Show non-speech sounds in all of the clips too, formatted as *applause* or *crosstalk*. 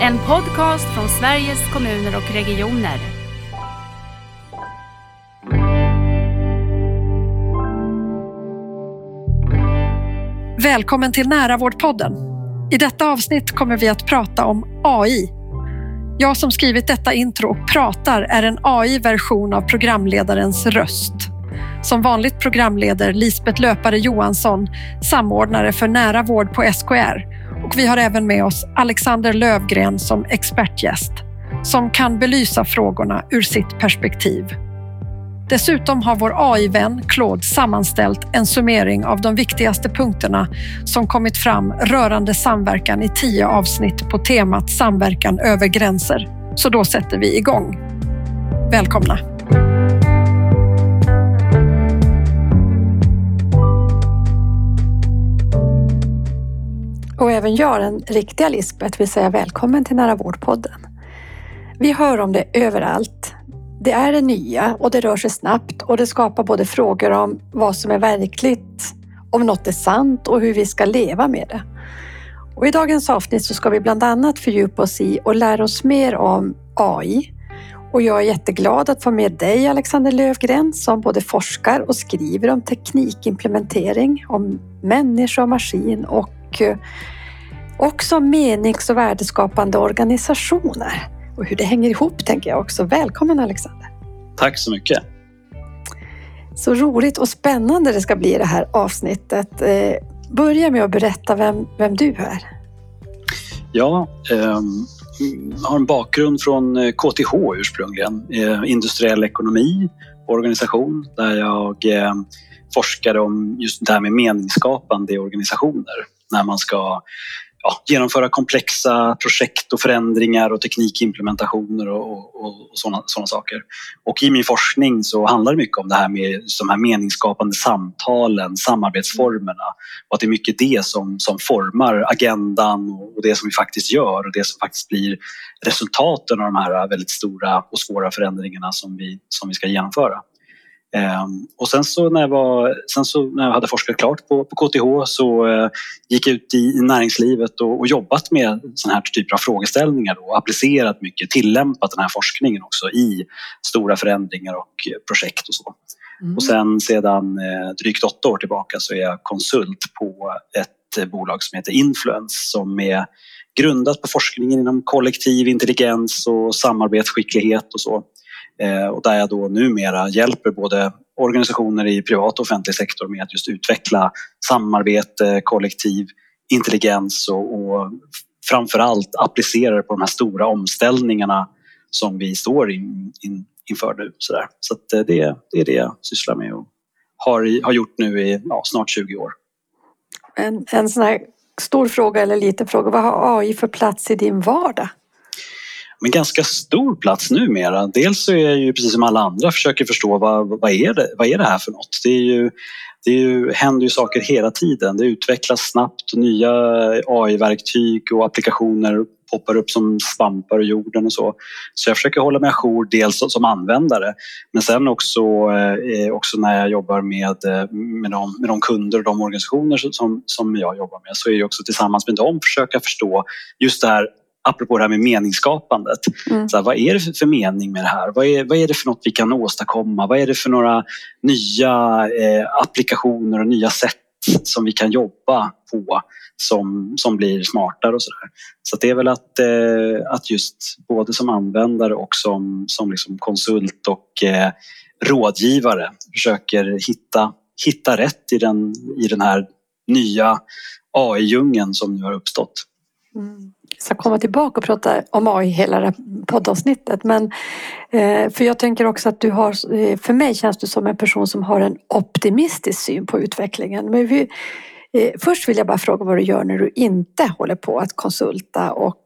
En podcast från Sveriges kommuner och regioner. Välkommen till Nära vårdpodden. I detta avsnitt kommer vi att prata om AI. Jag som skrivit detta intro och pratar är en AI-version av programledarens röst. Som vanligt programleder Lisbeth Löpare Johansson, samordnare för nära vård på SKR. Och vi har även med oss Alexander Lövgren som expertgäst som kan belysa frågorna ur sitt perspektiv. Dessutom har vår AI-vän Claude sammanställt en summering av de viktigaste punkterna som kommit fram rörande samverkan i tio avsnitt på temat samverkan över gränser. Så då sätter vi igång. Välkomna! Och även jag, den riktiga Lisbeth, vill säga välkommen till Nära vårdpodden. Vi hör om det överallt. Det är det nya och det rör sig snabbt och det skapar både frågor om vad som är verkligt, om något är sant och hur vi ska leva med det. Och I dagens avsnitt så ska vi bland annat fördjupa oss i och lära oss mer om AI. Och jag är jätteglad att få med dig Alexander Lövgren som både forskar och skriver om teknikimplementering, om människa och maskin och eh, också menings och värdeskapande organisationer och hur det hänger ihop tänker jag också. Välkommen Alexander! Tack så mycket! Så roligt och spännande det ska bli det här avsnittet. Eh, börja med att berätta vem, vem du är. Ja, eh, har en bakgrund från KTH eh, ursprungligen, eh, industriell ekonomi och organisation där jag eh, forskade om just det här med meningsskapande i organisationer när man ska ja, genomföra komplexa projekt och förändringar och teknikimplementationer och, och, och sådana, sådana saker. Och i min forskning så handlar det mycket om det här med de här meningsskapande samtalen, samarbetsformerna och att det är mycket det som, som formar agendan och det som vi faktiskt gör och det som faktiskt blir resultaten av de här väldigt stora och svåra förändringarna som vi, som vi ska genomföra. Ehm, och sen så när jag, var, sen så när jag hade forskat klart på, på KTH så eh, gick jag ut i, näringslivet och, och, jobbat med sådana här typer av frågeställningar och applicerat mycket, tillämpat den här forskningen också i stora förändringar och projekt och så. Mm. Och sen sedan eh, drygt åtta år tillbaka så är jag konsult på ett bolag som heter Influence som är grundat på forskningen inom kollektiv intelligens och samarbetsskicklighet och så. Eh, och där jag då numera hjälper både organisationer i privat och offentlig sektor med att just utveckla samarbete, kollektiv intelligens och, och framförallt applicera det på de här stora omställningarna som vi står in, in, inför nu. Så, där. så eh, det, det, är det jag sysslar med och har, har gjort nu i ja, snart 20 år. En, en sån här stor fråga eller liten fråga, vad har AI för plats i din vardag? Men ganska stor plats numera. Dels så är jag ju precis som alla andra försöker förstå vad, vad, är, det, vad är det här för något? Det, är ju, det är ju, händer ju saker hela tiden. Det utvecklas snabbt och nya AI-verktyg och applikationer poppar upp som svampar i jorden och så. Så jag försöker hålla mig ajour dels som användare men sen också, eh, också när jag jobbar med, eh, med, de, med de kunder och de organisationer som, som jag jobbar med så är det också tillsammans med dem försöka förstå just det här apropå det här med meningsskapandet. Mm. Så här, vad är det för, mening med det här? Vad är, vad är det för något vi kan åstadkomma? Vad är det för några nya eh, applikationer och nya sätt som vi kan jobba på som, som blir smartare och sådär. Så det är väl att, eh, att just både som användare och som, som liksom konsult och eh, rådgivare försöker hitta, hitta rätt i den, i den här nya AI-djungeln som nu har uppstått. Mm ska komma tillbaka och prata om AI hela det här poddavsnittet. Men eh, för jag tänker också att du har, eh, för mig känns du som en person som har en optimistisk syn på utvecklingen. Men vi, eh, först vill jag bara fråga vad du gör när du inte håller på att konsulta och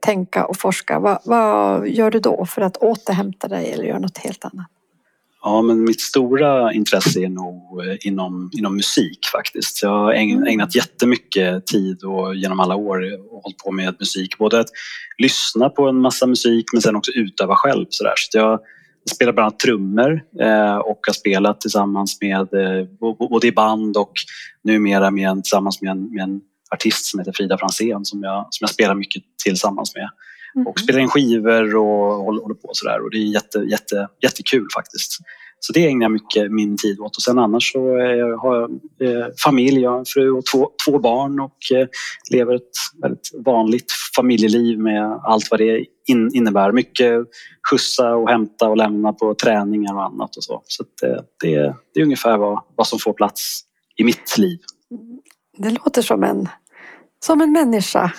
tänka och forska. Vad, vad gör du då för att återhämta dig eller göra något helt annat? Ja, men mitt stora intresse är nog eh, inom, inom musik faktiskt. Jag har mm. ägnat jättemycket tid och genom alla år och hållit på med musik. Både att lyssna på en massa musik men sen också utöva själv. Så, där. så jag spelar bland annat trummor eh, och har spelat tillsammans med eh, både i band och numera med, tillsammans med en, med en artist som heter Frida Fransén som jag, som jag spelar mycket tillsammans med. Mm. och spelar in skivor och håller, på sådär och det är jätte, jätte, jättekul faktiskt. Så det ägnar jag mycket min tid åt och sen annars så har jag eh, familj, jag har en fru och två, två barn och eh, lever ett väldigt vanligt familjeliv med allt vad det in, innebär. Mycket skjutsa och hämta och lämna på träningar och annat och så. Så det, det, det är ungefär vad, vad som får plats i mitt liv. Det låter som en, som en människa,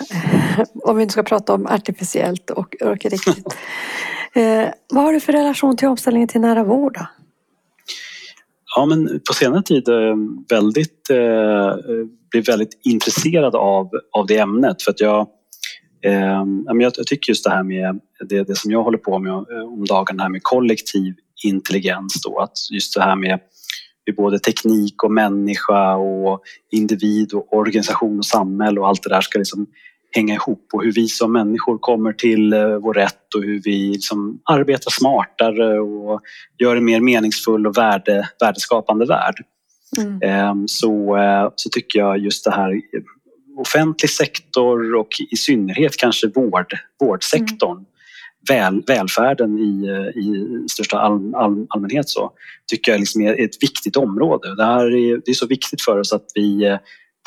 om vi nu ska prata om artificiellt och, och riktigt. *laughs* eh, vad har du för relation till omställningen till nära vård? Då? Ja, men på senare tid eh, väldigt, eh, blivit väldigt intresserad av, av det ämnet för att jag eh, jag, jag tycker just det här med det, det som jag håller på med eh, om det här med kollektiv intelligens då, att just det här med hur både teknik och människa och individ och organisation och samhälle och allt det där ska liksom hänga ihop och hur vi som människor kommer till eh, vår rätt och hur vi liksom arbetar smartare och gör en mer meningsfull och värde, värdeskapande värld. Mm. Ehm, så, eh, så tycker jag just det här offentlig sektor och i synnerhet kanske vård, vårdsektorn mm. Väl, välfärden i, eh, i största all, all, allmänhet så tycker jag liksom är ett viktigt område. Det, här är, det är så viktigt för oss att vi eh,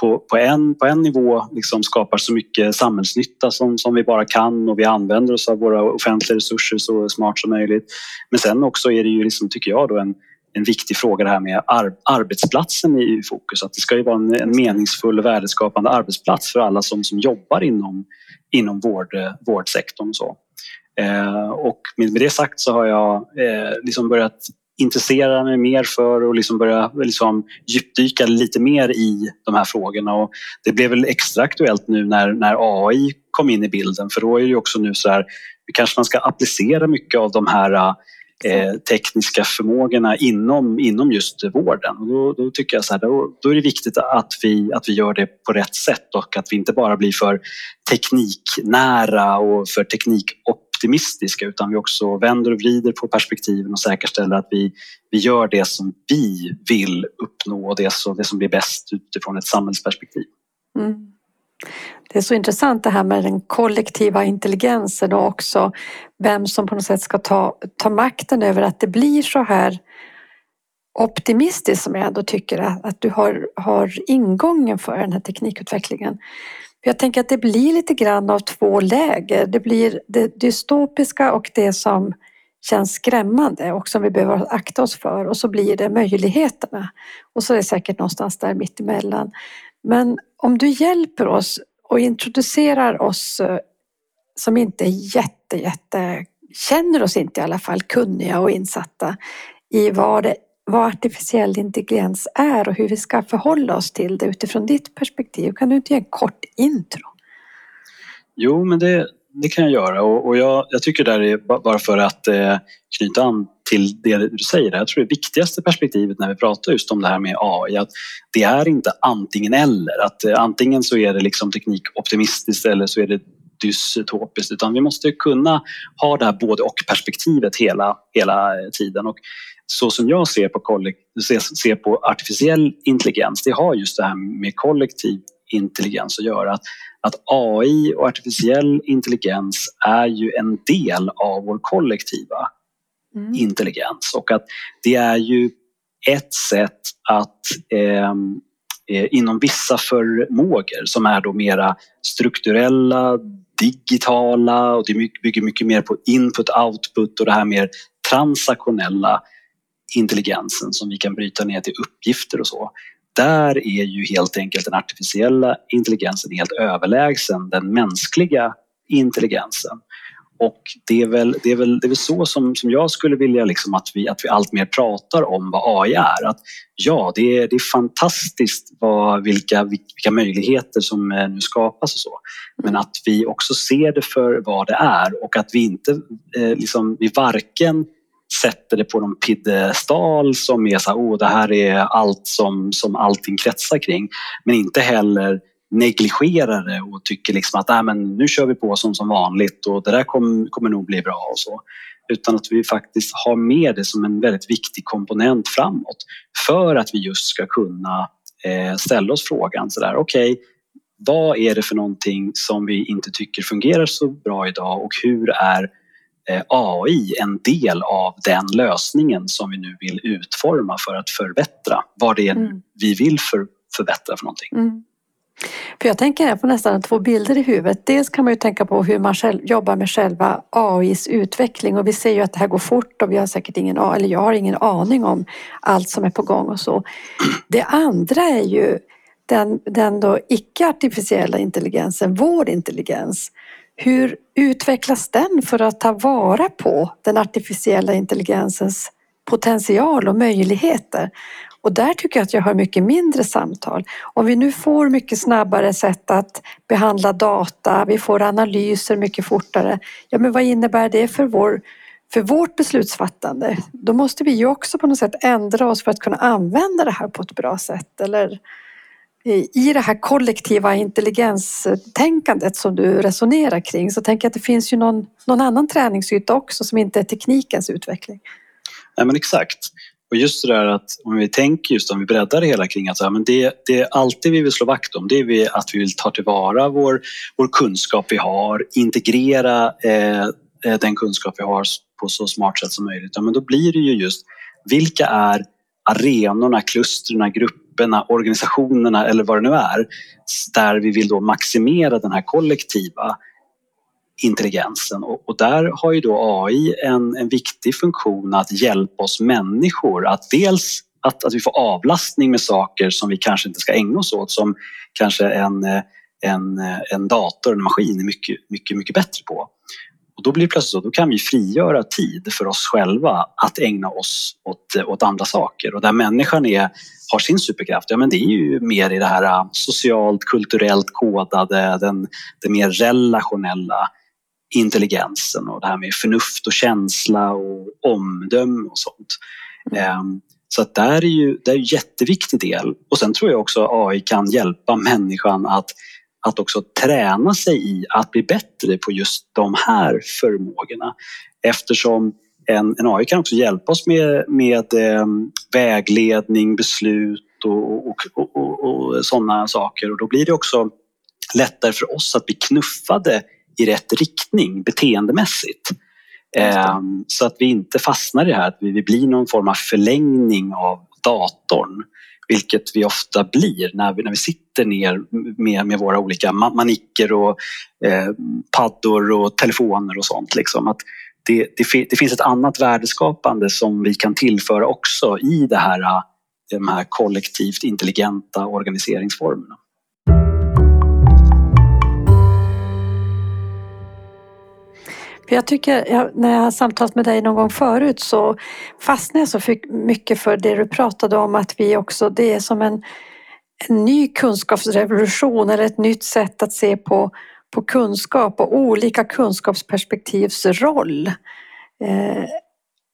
på, på, en, på en nivå liksom skapar så mycket samhällsnytta som, som vi bara kan och vi använder oss av våra offentliga resurser så smart som möjligt. Men sen också är det ju, liksom, tycker jag, då en, en viktig fråga det här med ar arbetsplatsen i fokus. Att det ska ju vara en, en meningsfull och värdeskapande arbetsplats för alla som, som jobbar inom, inom vård, eh, vårdsektorn. Och, så. Eh, och med, med, det sagt så har jag eh, liksom börjat intressera mig mer för och liksom börja liksom djupdyka lite mer i de här frågorna. Och det blev väl extra aktuellt nu när, när AI kom in i bilden för då är det också nu så här, kanske man ska applicera mycket av de här eh, tekniska förmågorna inom, inom just vården. Och då, då tycker jag så här, då, då, är det viktigt att vi, att vi gör det på rätt sätt och att vi inte bara blir för tekniknära och för teknik optimistiska utan vi också vänder och vrider på perspektiven och säkerställer att vi, vi gör det som vi vill uppnå och det som, det som blir bäst utifrån ett samhällsperspektiv. Mm. Det är så intressant det här med den kollektiva intelligensen och också vem som på något sätt ska ta, ta makten över att det blir så här optimistiskt som jag ändå tycker att du har, har ingången för den här teknikutvecklingen. Jag tänker att det blir lite grann av två läger. Det blir det dystopiska och det som känns skrämmande och som vi behöver akta oss för och så blir det möjligheterna. Och så är det säkert någonstans där mittemellan. Men om du hjälper oss och introducerar oss eh, som inte är jätte, jätte, känner oss inte i alla fall kunniga och insatta i vad det vad artificiell intelligens är och hur vi ska förhålla oss till det utifrån ditt perspektiv. Kan du inte ge en kort intro? Jo, men det, det kan jag göra och, och jag, jag, tycker det är bara för att eh, knyta an till det du säger. Jag tror det viktigaste perspektivet när vi pratar just om det här med AI att det är inte antingen eller. Att eh, antingen så är det liksom teknikoptimistiskt eller så är det dystopiskt utan vi måste kunna ha det här både och perspektivet hela, hela eh, tiden. Och så som jag ser på, ser på artificiell intelligens, det har just det här med kollektiv intelligens att göra. Att, att AI och artificiell intelligens är ju en del av vår kollektiva mm. intelligens och att det är ju ett sätt att ehm, eh, inom vissa förmågor som är då mera strukturella, digitala och det bygger mycket mer på input, output och det här mer transaktionella intelligensen som vi kan bryta ner till uppgifter och så. Där är ju helt enkelt den artificiella intelligensen helt överlägsen den mänskliga intelligensen. Och det är väl, det är väl, det är väl så som, som jag skulle vilja liksom att, vi, att vi allt mer pratar om vad AI är. Att ja, det är, det är fantastiskt vad, vilka, vilka möjligheter som eh, nu skapas och så. Men att vi också ser det för vad det är och att vi inte eh, liksom, vi varken sätter det på någon piedestal som är så här, oh, det här är allt som, som allting kretsar kring. Men inte heller negligerar det och tycker liksom att äh, men nu kör vi på som, som vanligt och det där kom, kommer nog bli bra och så. Utan att vi faktiskt har med det som en väldigt viktig komponent framåt för att vi just ska kunna eh, ställa oss frågan så där, okej, okay, vad är det för någonting som vi inte tycker fungerar så bra idag och hur är AI en del av den lösningen som vi nu vill utforma för att förbättra vad det är mm. vi vill för, förbättra för någonting. Mm. För jag tänker här på nästan två bilder i huvudet. Dels kan man ju tänka på hur man själv jobbar med själva AIs utveckling och vi ser ju att det här går fort och vi har säkert ingen, eller jag har ingen aning om allt som är på gång och så. Det andra är ju den, den då icke-artificiella intelligensen, vår intelligens. Hur utvecklas den för att ta vara på den artificiella intelligensens potential och möjligheter? Och där tycker jag att jag har mycket mindre samtal. Om vi nu får mycket snabbare sätt att behandla data, vi får analyser mycket fortare. Ja, men vad innebär det för, vår, för vårt beslutsfattande? Då måste vi ju också på något sätt ändra oss för att kunna använda det här på ett bra sätt. Eller i det här kollektiva intelligenstänkandet som du resonerar kring så tänker jag att det finns ju någon, någon annan träningsyta också som inte är teknikens utveckling. Nej men exakt. Och just det där att om vi tänker just om vi breddar det hela kring att ja, men det, det är alltid vi vill slå vakt om det är att vi vill ta tillvara vår, vår kunskap vi har, integrera eh, eh, den kunskap vi har på så smart sätt som möjligt. Ja, men då blir det ju just vilka är arenorna, klustren, grupperna, organisationerna eller vad det nu är där vi vill då maximera den här kollektiva intelligensen och, och, där har ju då AI en, en viktig funktion att hjälpa oss människor att dels att, att vi får avlastning med saker som vi kanske inte ska ägna oss åt som kanske en, eh, en, eh, en dator, en maskin är mycket, mycket, mycket bättre på. Och då blir det plötsligt så, då kan vi frigöra tid för oss själva att ägna oss åt, åt andra saker och där människan är, har sin superkraft, ja men det är ju mer i det här socialt, kulturellt kodade, den, det mer relationella intelligensen och det här med förnuft och känsla och omdöme och sånt. Mm. Ehm, så att där är ju det är en jätteviktig del. Och sen tror jag också AI kan hjälpa människan att, att också träna sig i att bli bättre på just de här förmågorna. Eftersom en, en AI kan också hjälpa oss med, med eh, vägledning, beslut och, och, och, och, sådana saker. Och då blir det också lättare för oss att bli knuffade i rätt riktning beteendemässigt. Ehm, så att vi inte fastnar i det här att vi blir någon form av förlängning av datorn. Vilket vi ofta blir när vi, när vi sitter ner med, med våra olika manicker och eh, paddor och telefoner och sånt. Liksom. Att det, det, det, finns ett annat värdeskapande som vi kan tillföra också i det här, eh, de här kollektivt intelligenta organiseringsformerna. För jag tycker, jag, när jag har samtalat med dig någon gång förut så fastnade jag så mycket för det du pratade om att vi också, det är som en, en ny kunskapsrevolution eller ett nytt sätt att se på, på kunskap och olika kunskapsperspektivs roll. Eh,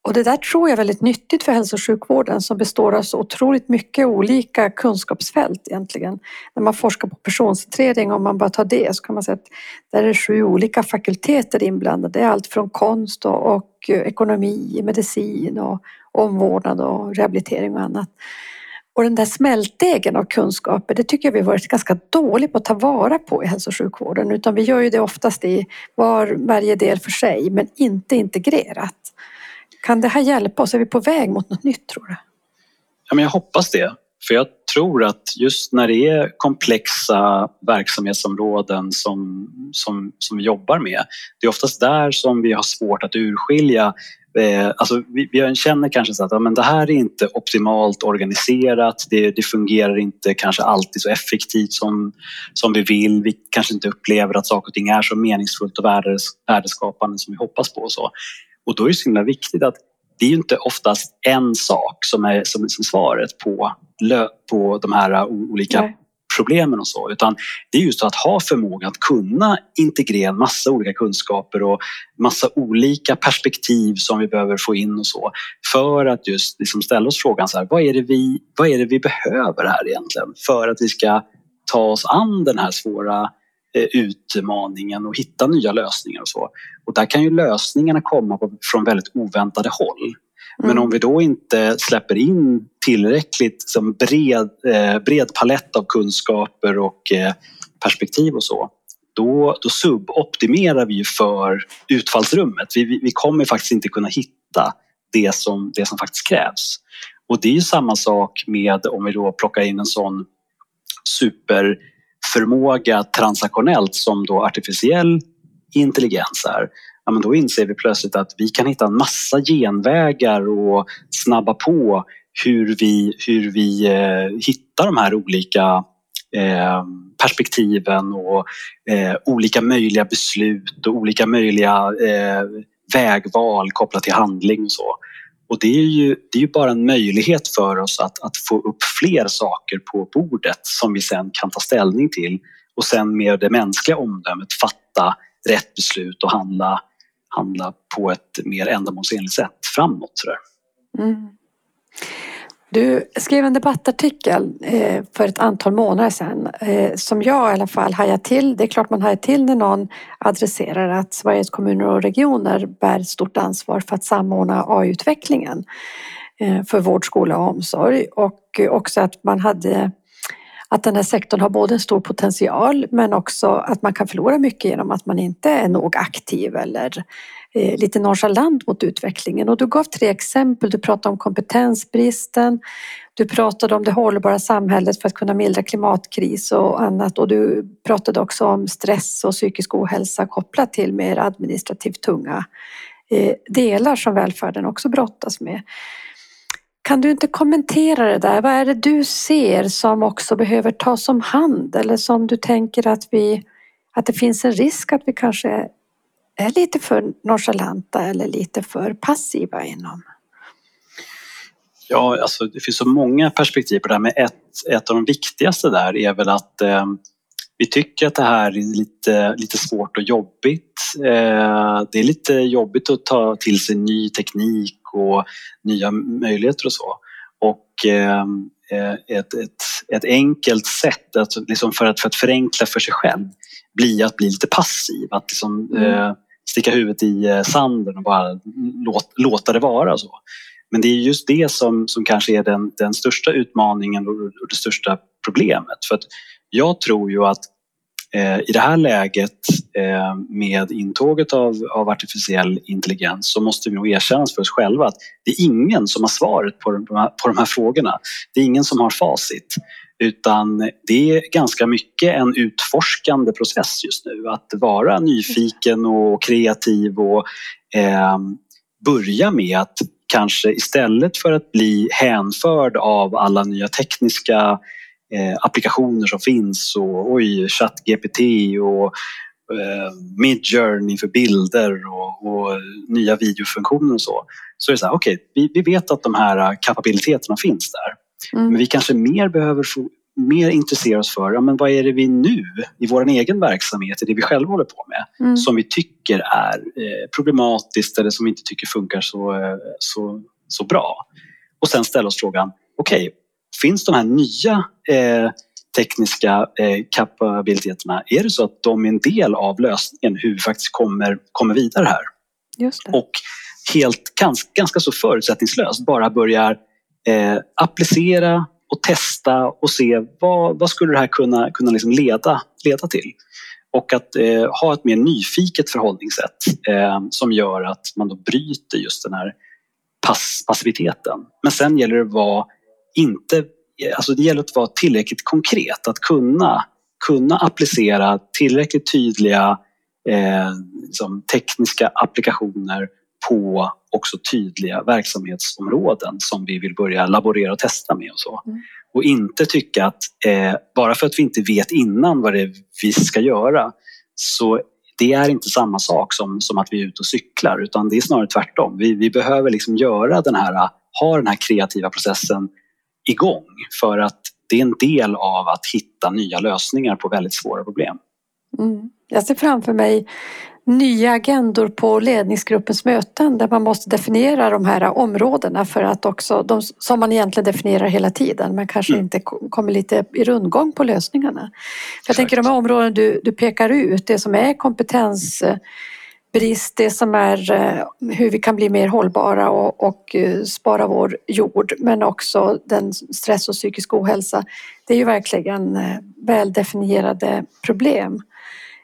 och det där tror jag är väldigt nyttigt för hälso och sjukvården som består av så otroligt mycket olika kunskapsfält egentligen. När man forskar på personcentrering, om man bara tar det, så kan man säga att där är sju olika fakulteter inblandade. Det är allt från konst och, och ekonomi, medicin och omvårdnad och rehabilitering och annat. Och den där smältdegen av kunskaper, det tycker jag vi varit ganska dåliga på att ta vara på i hälso och sjukvården. Utan vi gör ju det oftast i var, varje del för sig, men inte integrerat. Kan det här hjälpa oss? Är vi på väg mot något nytt tror du? Ja, men jag hoppas det. För jag tror att just när det är komplexa verksamhetsområden som, som, som vi jobbar med, det är oftast där som vi har svårt att urskilja eh, Alltså, vi, vi känner kanske så att ja, men det här är inte optimalt organiserat, det, det, fungerar inte kanske alltid så effektivt som, som vi vill. Vi kanske inte upplever att saker och ting är så meningsfullt och värdes, värdeskapande som vi hoppas på. Och så. Och då är det så himla viktigt att det är ju inte oftast en sak som är, som är svaret på, på de här olika Nej. problemen och så, utan det är just att ha förmåga att kunna integrera massa olika kunskaper och massa olika perspektiv som vi behöver få in och så för att just liksom ställa oss frågan så här, vad är det vi, vad är det vi behöver här egentligen för att vi ska ta oss an den här svåra utmaningen och hitta nya lösningar och så. Och där kan ju lösningarna komma från väldigt oväntade håll. Men mm. om vi då inte släpper in tillräckligt som bred, eh, bred palett av kunskaper och eh, perspektiv och så, då, då suboptimerar vi för utfallsrummet. Vi, vi, vi kommer faktiskt inte kunna hitta det som, det som faktiskt krävs. Och det är ju samma sak med om vi då plockar in en sån förmåga transaktionellt som då artificiell intelligens är. Ja, men då inser vi plötsligt att vi kan hitta en massa genvägar och snabba på hur vi, hur vi eh, hittar de här olika eh, perspektiven och eh, olika möjliga beslut och olika möjliga eh, vägval kopplat till handling och så. Och det är ju, det är ju bara en möjlighet för oss att, att få upp fler saker på bordet som vi sen kan ta ställning till och sen med det mänskliga omdömet fatta rätt beslut och handla, handla på ett mer ändamålsenligt sätt framåt. Mm. Du skrev en debattartikel eh, för ett antal månader sedan eh, som jag i alla fall hajade till. Det är klart man hajar till när någon adresserar att Sveriges kommuner och regioner bär ett stort ansvar för att samordna AI-utvecklingen eh, för vård, skola och omsorg och också att man hade att den här sektorn har både en stor potential men också att man kan förlora mycket genom att man inte är nog aktiv eller Eh, lite nonchalant mot utvecklingen och du gav tre exempel. Du pratade om kompetensbristen, du pratade om det hållbara samhället för att kunna mildra klimatkris och annat och du pratade också om stress och psykisk ohälsa kopplat till mer administrativt tunga eh, delar som välfärden också brottas med. Kan du inte kommentera det där? Vad är det du ser som också behöver tas om hand eller som du tänker att vi att det finns en risk att vi kanske är lite för nonchalanta eller lite för passiva inom? Ja, alltså det finns så många perspektiv på det här, men ett, ett av de viktigaste där är väl att eh, vi tycker att det här är lite, lite svårt och jobbigt. Eh, det är lite jobbigt att ta till sig ny teknik och nya möjligheter och så. Och eh, ett, ett, ett enkelt sätt att, liksom för, att, för att förenkla för sig själv blir att bli lite passiv. Att liksom, mm sticka huvudet i eh, sanden och bara låt, låta det vara så. Men det är just det som, som kanske är den, den största utmaningen och det största problemet. För att jag tror ju att eh, i det här läget eh, med intåget av, av artificiell intelligens så måste vi nog erkänna för oss själva att det är ingen som har svaret på de, på de här frågorna. Det är ingen som har facit. Utan det är ganska mycket en utforskande process just nu. Att vara nyfiken och kreativ och eh, börja med att kanske istället för att bli hänförd av alla nya tekniska eh, applikationer som finns och oj, ChatGPT och eh, Midjourney för bilder och, och, nya videofunktioner och så. Så är det så här, okej, okay, vi, vi vet att de här kapabiliteterna finns där. Mm. Men vi kanske mer behöver få, mer intressera oss för ja, men vad är det vi nu i vår egen verksamhet, i det vi själva håller på med, mm. som vi tycker är eh, problematiskt eller som vi inte tycker funkar så, eh, så, så bra. Och sen ställa oss frågan, okej, okay, finns de här nya eh, tekniska eh, kapabiliteterna, är det så att de är en del av lösningen hur vi faktiskt kommer, kommer vidare här? Och helt ganska, ganska så förutsättningslöst bara börjar eh, applicera och testa och se vad, vad skulle det här kunna, kunna liksom leda, leda till. Och att eh, ha ett mer nyfiket förhållningssätt eh, som gör att man då bryter just den här pass, passiviteten. Men sen gäller det att vara inte, eh, alltså det gäller att vara tillräckligt konkret, att kunna, kunna applicera tillräckligt tydliga eh, liksom tekniska applikationer på också tydliga verksamhetsområden som vi vill börja laborera och testa med och så. Mm. Och inte tycka att eh, bara för att vi inte vet innan vad det är vi ska göra så det är inte samma sak som, som att vi är ute och cyklar utan det är snarare tvärtom. Vi, vi behöver liksom göra den här, ha den här kreativa processen igång för att det är en del av att hitta nya lösningar på väldigt svåra problem. Mm. Jag ser framför mig nya agendor på ledningsgruppens möten där man måste definiera de här områdena för att också, de, som man egentligen definierar hela tiden, men kanske mm. inte kommer lite i rundgång på lösningarna. Jag tänker de här områden du, du pekar ut, det som är kompetens brist, det som är eh, hur vi kan bli mer hållbara och, och eh, spara vår jord, men också den stress och psykisk ohälsa. Det är ju verkligen eh, väldefinierade problem.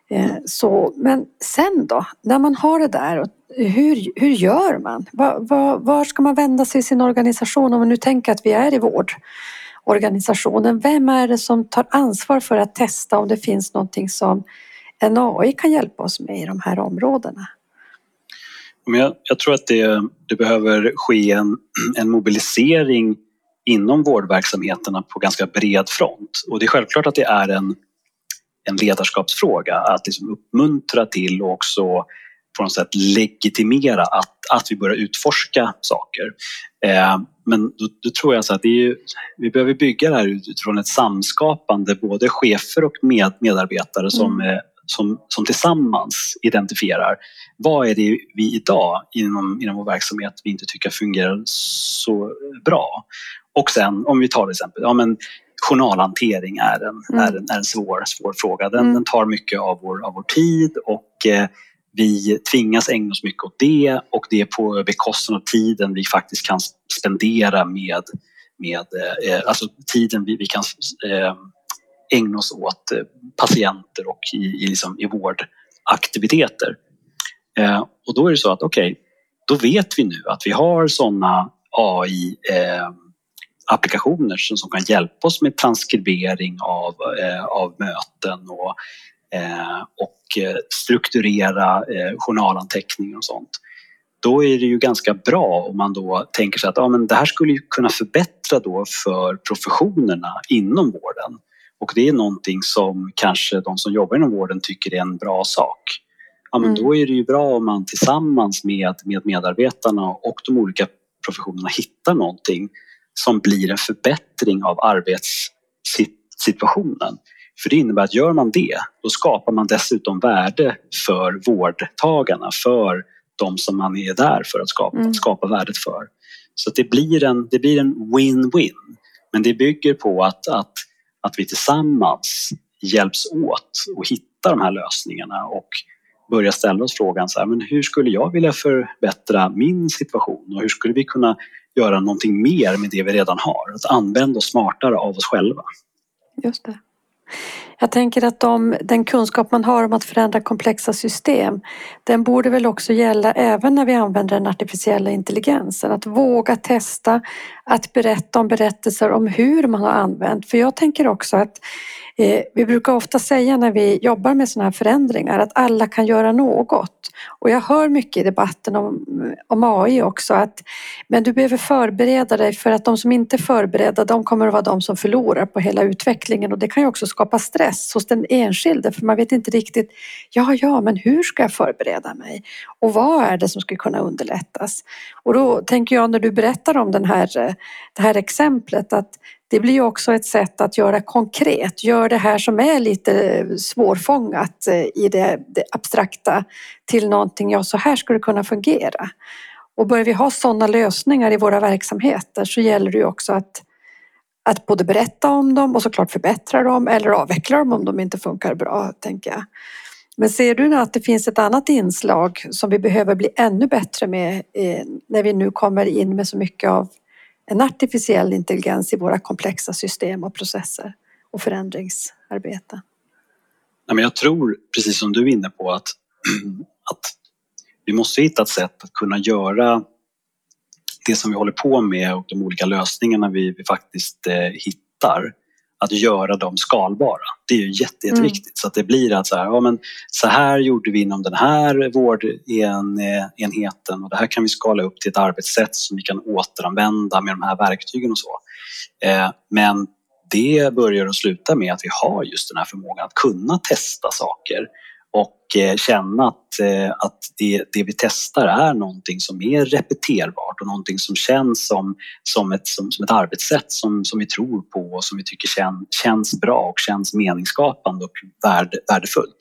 Eh, så, men sen då, när man har det där, hur, hur gör man? Var, var, var ska man vända sig i sin organisation om man nu tänker att vi är i vårdorganisationen? Vem är det som tar ansvar för att testa om det finns någonting som en AI kan hjälpa oss med i de här områdena? Men jag, jag tror att det, det behöver ske en, en mobilisering inom vårdverksamheterna på ganska bred front. Och det är självklart att det är en, en ledarskapsfråga att liksom uppmuntra till och också på något sätt legitimera att, att vi börjar utforska saker. Eh, men då, då, tror jag så att det är, vi behöver bygga det här utifrån ett samskapande, både chefer och med, medarbetare som mm som, som tillsammans identifierar vad är det vi idag inom, inom vår verksamhet vi inte tycker fungerar så bra. Och sen om vi tar till exempel, ja men journalhantering är en, mm. är en, är en svår, svår fråga. Den, mm. den, tar mycket av vår, av vår tid och eh, vi tvingas ägna oss mycket åt det och det är på bekostnad av tiden vi faktiskt kan spendera med, med eh, alltså tiden vi, vi kan eh, ägna oss åt eh, patienter och i, i, liksom, i vårdaktiviteter. Eh, och då är det så att okej, okay, då vet vi nu att vi har sådana AI eh, applikationer som, som kan hjälpa oss med transkribering av, eh, av möten och, eh, och eh, strukturera journalanteckningar och sånt. Då är det ju ganska bra om man då tänker sig att ja, men det här skulle kunna förbättra då för professionerna inom vården. Och det är någonting som kanske de som jobbar inom vården tycker är en bra sak. Ja, men mm. Då är det ju bra om man tillsammans med, med medarbetarna och de olika professionerna hittar någonting som blir en förbättring av arbetssituationen. För det innebär att gör man det, då skapar man dessutom värde för vårdtagarna, för de som man är där för att skapa, mm. skapa värdet för. Så det blir en win-win. Men det bygger på att, att att vi tillsammans hjälps åt och hitta de här lösningarna och börja ställa oss frågan så här, men hur skulle jag vilja förbättra min situation och hur skulle vi kunna göra någonting mer med det vi redan har? Att använda oss smartare av oss själva. Just det. Jag tänker att de, den kunskap man har om att förändra komplexa system, den borde väl också gälla även när vi använder den artificiella intelligensen. Att våga testa, att berätta om berättelser om hur man har använt. För jag tänker också att Eh, vi brukar ofta säga när vi jobbar med sådana här förändringar att alla kan göra något. Och jag hör mycket i debatten om, om AI också att men du behöver förbereda dig för att de som inte är förberedda de kommer att vara de som förlorar på hela utvecklingen och det kan ju också skapa stress hos den enskilde för man vet inte riktigt ja, ja, men hur ska jag förbereda mig? Och vad är det som skulle kunna underlättas? Och då tänker jag när du berättar om den här, eh, det här exemplet att det blir ju också ett sätt att göra konkret, gör det här som är lite svårfångat eh, i det, det abstrakta till någonting, ja så här skulle det kunna fungera. Och börjar vi ha sådana lösningar i våra verksamheter så gäller det ju också att, att både berätta om dem och såklart förbättra dem eller avveckla dem om de inte funkar bra, tänker jag. Men ser du att det finns ett annat inslag som vi behöver bli ännu bättre med eh, när vi nu kommer in med så mycket av en artificiell intelligens i våra komplexa system och processer och förändringsarbete. jag tror, precis som du är inne på, att, *clears throat* att vi måste hitta ett sätt att kunna göra det som vi håller på med och de olika lösningarna vi, vi faktiskt eh, hittar att göra dem skalbara. Det är ju jätte, jätteviktigt. Mm. Så att det blir att så här, ja, men så här gjorde vi inom den här vårdenheten och det här kan vi skala upp till ett arbetssätt som vi kan återanvända med de här verktygen och så. Eh, men det börjar att sluta med att vi har just den här förmågan att kunna testa saker och eh, känna att, eh, att det, det vi testar är någonting som är repeterbart och någonting som känns som, som, ett, som, som ett arbetssätt som, som vi tror på och som vi tycker kän, känns bra och känns meningsskapande och värde, värdefullt.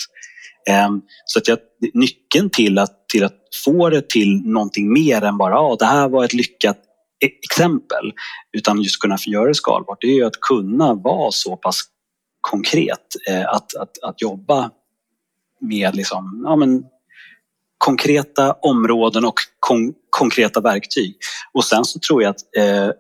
Ehm, så att jag, nyckeln till att, till att få det till någonting mer än bara ah, det här var ett lyckat e-, exempel utan just kunna göra det skalbart det är ju att kunna vara så pass konkret eh, att, att, att jobba med liksom, ja, men, konkreta områden och kon konkreta verktyg. Och sen så tror jag att eh,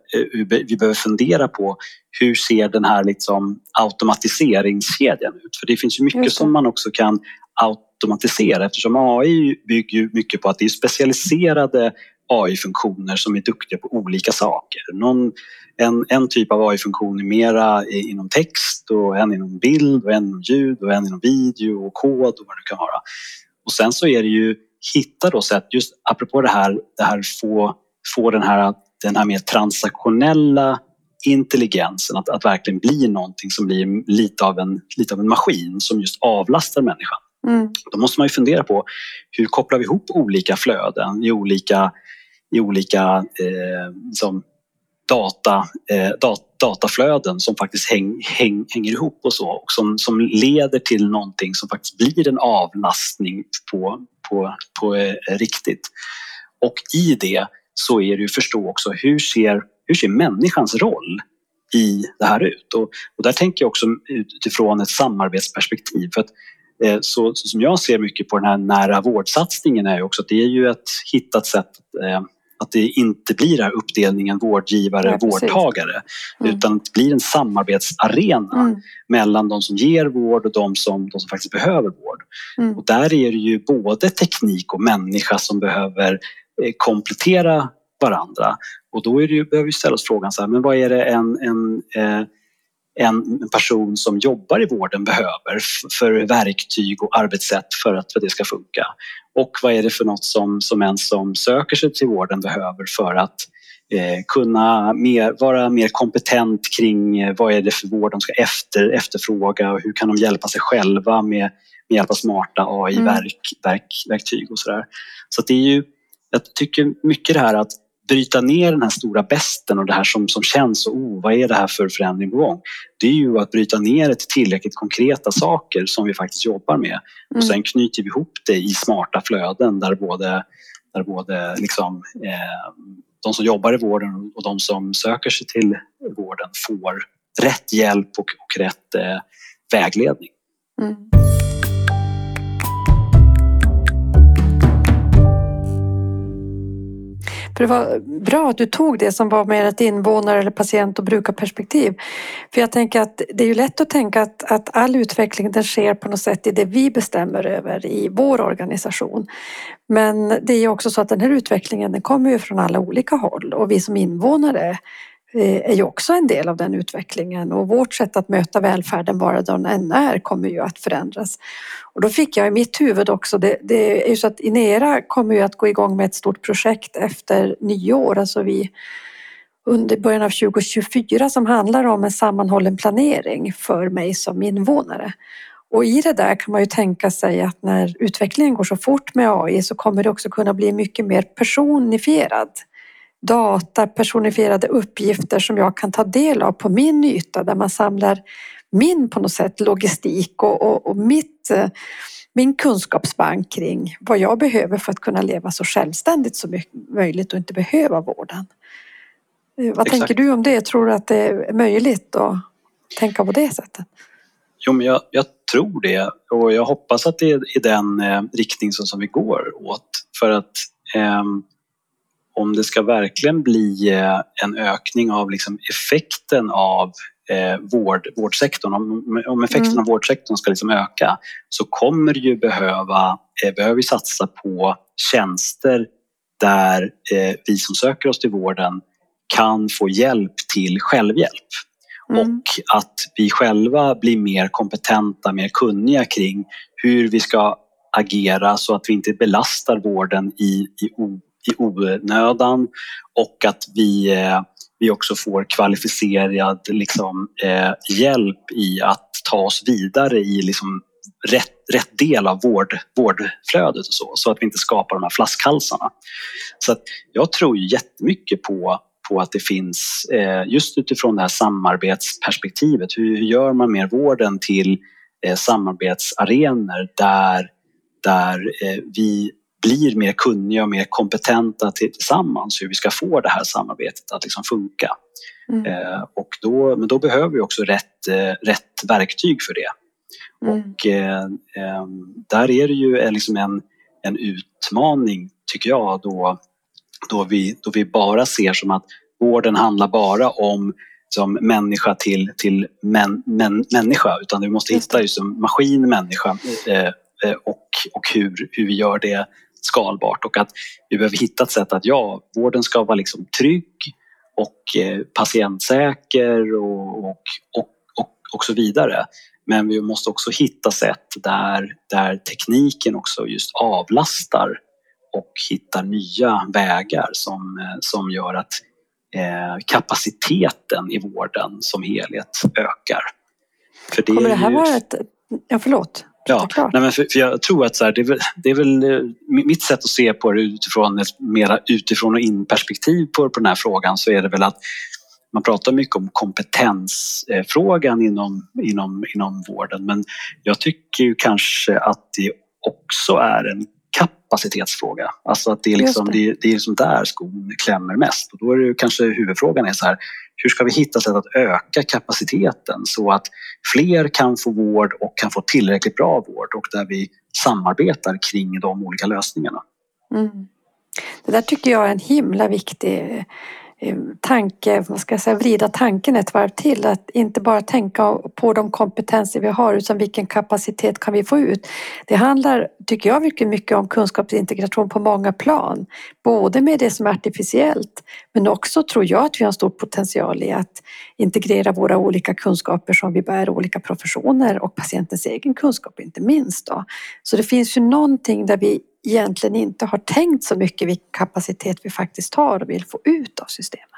vi behöver fundera på hur ser den här liksom automatiseringskedjan ut? För det finns ju mycket som man också kan automatisera eftersom AI bygger mycket på att det är specialiserade AI-funktioner som är duktiga på olika saker. Någon, en, en typ av AI-funktion är mera inom text och en inom bild och en inom ljud och en inom video och kod och vad det kan vara. Och sen så är det ju hitta då sätt, just apropå det här, det här få, få den här, den här mer transaktionella intelligensen, att, att verkligen bli någonting som blir lite av en, lite av en maskin som just avlastar människan. Mm. Då måste man ju fundera på hur kopplar vi ihop olika flöden i olika, i olika eh, som data, eh, dat, dataflöden som faktiskt häng, häng, hänger ihop och så och som, som leder till någonting som faktiskt blir en avlastning på, på, på eh, riktigt. Och i det så är det ju förstå också hur ser, hur ser människans roll i det här ut? Och, och där tänker jag också utifrån ett samarbetsperspektiv. För att, så, så, som jag ser mycket på den här nära vårdsatsningen är ju också att det är ju ett hittat sätt eh, att det inte blir den här uppdelningen vårdgivare, ja, vårdtagare mm. utan det blir en samarbetsarena mm. mellan de som ger vård och de som, de som faktiskt behöver vård. Mm. Och där är det ju både teknik och människa som behöver eh, komplettera varandra. Och då är det ju, behöver vi ställa oss frågan så här, men vad är det en, en eh, en person som jobbar i vården behöver för verktyg och arbetssätt för att, för att det ska funka. Och vad är det för något som, som en som söker sig till vården behöver för att eh, kunna mer, vara mer kompetent kring eh, vad är det för vård de ska efter, efterfråga och hur kan de hjälpa sig själva med, med hjälp av smarta AI-verktyg mm. och sådär. Så det är ju, jag tycker mycket det här att bryta ner den här stora besten och det här som, som känns och oh, vad är det här för förändring på gång? Det är ju att bryta ner det till tillräckligt konkreta saker som vi faktiskt jobbar med och mm. sen knyter vi ihop det i smarta flöden där både, där både liksom, eh, de som jobbar i vården och de som söker sig till vården får rätt hjälp och, och rätt eh, vägledning. Mm. För det var bra att du tog det som var mer ett invånare eller patient och brukarperspektiv. För jag tänker att det är ju lätt att tänka att, att all utveckling den sker på något sätt i det vi bestämmer över i vår organisation. Men det är ju också så att den här utvecklingen den kommer ju från alla olika håll och vi som invånare Eh, är ju också en del av den utvecklingen och vårt sätt att möta välfärden vara den än är kommer ju att förändras. Och då fick jag i mitt huvud också, det, det är ju så att Inera kommer ju att gå igång med ett stort projekt efter nyår, alltså vi under början av 2024 som handlar om en sammanhållen planering för mig som invånare. Och i det där kan man ju tänka sig att när utvecklingen går så fort med AI så kommer det också kunna bli mycket mer personifierad data, personifierade uppgifter som jag kan ta del av på min yta där man samlar min på något sätt logistik och, och, och mitt, eh, min kunskapsbank kring vad jag behöver för att kunna leva så självständigt som möjligt och inte behöva vården. Eh, vad Exakt. tänker du om det? Tror du att det är möjligt att tänka på det sättet? Jo, men jag, jag tror det och jag hoppas att det är i den eh, riktning som, som vi går åt. För att eh, om det ska verkligen bli eh, en ökning av liksom effekten av eh, vård, vårdsektorn, om, om effekten mm. av vårdsektorn ska liksom öka så kommer det ju behöva, eh, behöver vi satsa på tjänster där eh, vi som söker oss till vården kan få hjälp till självhjälp. Mm. Och att vi själva blir mer kompetenta, mer kunniga kring hur vi ska agera så att vi inte belastar vården i, i i onödan och att vi, eh, vi också får kvalificerad liksom, eh, hjälp i att ta oss vidare i liksom, rätt, rätt del av vård, vårdflödet och så, så att vi inte skapar de här flaskhalsarna. Så att jag tror ju jättemycket på på att det finns, eh, just utifrån det här samarbetsperspektivet, hur gör man mer vården till eh, samarbetsarenor där, där vi blir mer kunniga och mer kompetenta tillsammans hur vi ska få det här samarbetet att liksom funka. Mm. Eh, och då, men då behöver vi också rätt, eh, rätt verktyg för det. Mm. Och eh, eh där är det ju liksom en, en utmaning tycker jag då, då, vi, då vi bara ser som att vården handlar bara om som människa till, till män, män, människa utan vi måste hitta just en maskin människa eh, eh, och, och hur, hur vi gör det skalbart och att vi behöver hitta ett sätt att ja, vården ska vara liksom trygg och eh, patientsäker och, och, och, och, och så vidare. Men vi måste också hitta sätt där, där tekniken också just avlastar och hittar nya vägar som, eh, som gör att eh, kapaciteten i vården som helhet ökar. För det Kommer det här ju... vara ett... Ja, förlåt. Ja, nej men för, för, jag tror att så här, det, är väl, det, är väl, eh, mitt sätt att se på det utifrån ett mera utifrån och in perspektiv på, på den här frågan så är det väl att man pratar mycket om kompetensfrågan inom, inom, inom vården men jag tycker ju kanske att det också är en kapacitetsfråga. Alltså att det är, liksom, det. Det, det är liksom där skon klämmer mest. Och då är det kanske huvudfrågan är så här, hur ska vi hitta sätt att öka kapaciteten så att fler kan få vård och kan få tillräckligt bra vård och där vi samarbetar kring de olika lösningarna. Mm. Det där tycker jag är en himla viktig Eh, tanke, vad ska jag säga, vrida tanken ett varv till. Att inte bara tänka på de kompetenser vi har utan vilken kapacitet kan vi få ut. Det handlar, tycker jag, mycket, mycket om kunskapsintegration på många plan. Både med det som är artificiellt men också tror jag att vi har en stor potential i att integrera våra olika kunskaper som vi bär olika professioner och patientens egen kunskap inte minst. Då. Så det finns ju någonting där vi egentligen inte har tänkt så mycket vilken kapacitet vi faktiskt har och vill få ut av systemet.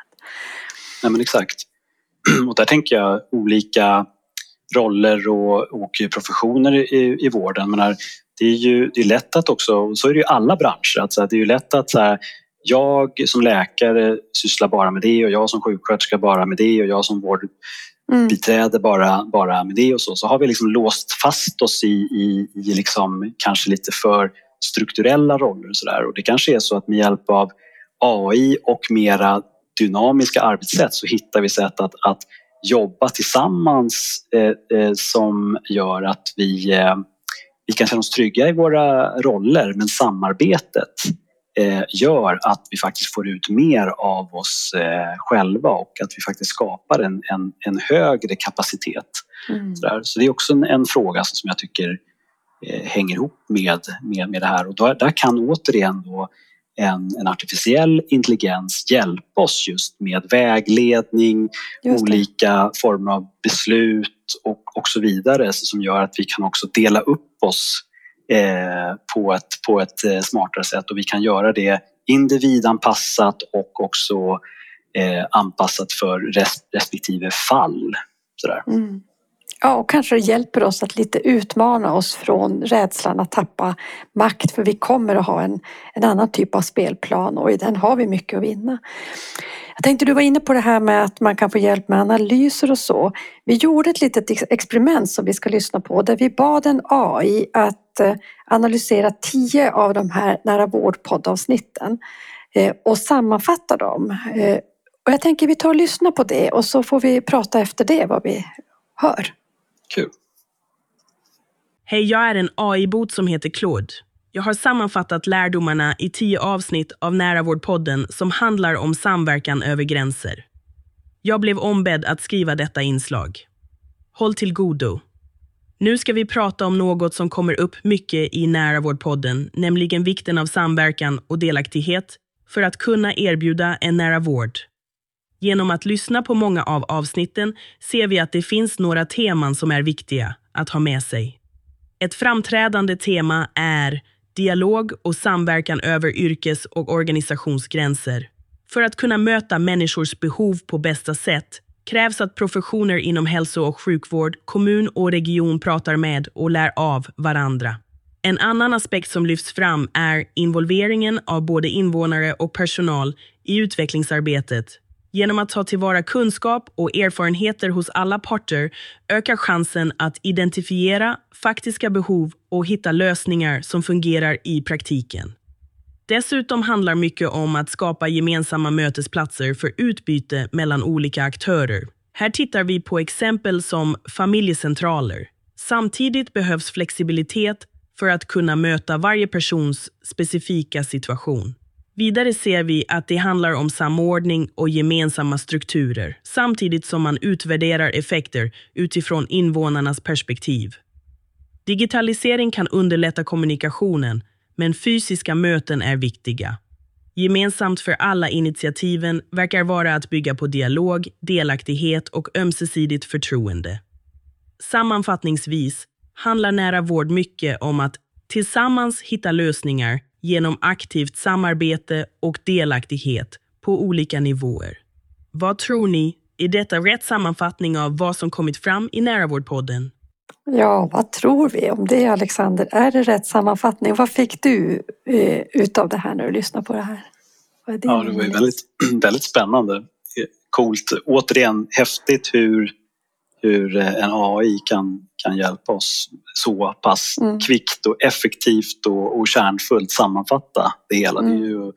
Nej men exakt. *clears throat* Och där tänker jag olika roller och, och professioner i, i vården. Men här, det är ju det är lätt att också, så är det ju alla branscher, att, det är ju lätt att så här, jag som läkare sysslar bara med det och jag som sjuksköterska bara med det och jag som vårdbiträde mm. bara, bara med det och så. Så har vi liksom låst fast oss i, i, i liksom kanske lite för strukturella roller och sådär. Och det kanske är så att med hjälp av AI och mera dynamiska arbetssätt så hittar vi sätt att, att jobba tillsammans eh, eh, som gör att vi, eh, vi kan känna oss trygga i våra roller men samarbetet eh, gör att vi faktiskt får ut mer av oss eh, själva och att vi faktiskt skapar en, en, en högre kapacitet. Mm. Så, så, det är också en, en fråga som jag tycker hänger ihop med, med, med det här och då, där kan återigen då en, en artificiell intelligens hjälpa oss just med vägledning, olika former av beslut och, och så vidare som gör att vi kan också dela upp oss eh, på, ett, på ett eh, smartare sätt och vi kan göra det individanpassat och också eh, anpassat för res, respektive fall. Sådär. Mm. Ja, och kanske det hjälper oss att lite utmana oss från rädslan att tappa makt för vi kommer att ha en, en annan typ av spelplan och i den har vi mycket att vinna. Jag tänkte du var inne på det här med att man kan få hjälp med analyser och så. Vi gjorde ett litet experiment som vi ska lyssna på där vi bad en AI att eh, analysera tio av de här nära vård poddavsnitten eh, och sammanfatta dem. Eh, och jag tänker vi tar och lyssnar på det och så får vi prata efter det vad vi hör. Kul. Hej, jag är en AI-bot som heter Claude. Jag har sammanfattat lärdomarna i tio avsnitt av Näravårdpodden som handlar om samverkan över gränser. Jag blev ombedd att skriva detta inslag. Håll till godo. Nu ska vi prata om något som kommer upp mycket i Näravårdpodden, nämligen vikten av samverkan och delaktighet för att kunna erbjuda en nära vård Genom att lyssna på många av avsnitten ser vi att det finns några teman som är viktiga att ha med sig. Ett framträdande tema är dialog och samverkan över yrkes och organisationsgränser. För att kunna möta människors behov på bästa sätt krävs att professioner inom hälso och sjukvård, kommun och region pratar med och lär av varandra. En annan aspekt som lyfts fram är involveringen av både invånare och personal i utvecklingsarbetet Genom att ta tillvara kunskap och erfarenheter hos alla parter ökar chansen att identifiera faktiska behov och hitta lösningar som fungerar i praktiken. Dessutom handlar mycket om att skapa gemensamma mötesplatser för utbyte mellan olika aktörer. Här tittar vi på exempel som familjecentraler. Samtidigt behövs flexibilitet för att kunna möta varje persons specifika situation. Vidare ser vi att det handlar om samordning och gemensamma strukturer samtidigt som man utvärderar effekter utifrån invånarnas perspektiv. Digitalisering kan underlätta kommunikationen, men fysiska möten är viktiga. Gemensamt för alla initiativen verkar vara att bygga på dialog, delaktighet och ömsesidigt förtroende. Sammanfattningsvis handlar nära vård mycket om att tillsammans hitta lösningar genom aktivt samarbete och delaktighet på olika nivåer. Vad tror ni? Är detta rätt sammanfattning av vad som kommit fram i Nära vårdpodden? Ja, vad tror vi om det Alexander? Är det rätt sammanfattning? Vad fick du eh, utav det här när du lyssnade på det här? Det ja, det var ju väldigt, *clears throat* väldigt spännande. Coolt. Återigen häftigt hur, hur eh, en AI kan, kan hjälpa oss så pass mm. kvickt och effektivt och, och kärnfullt sammanfatta det hela. Mm. Det är mm. ju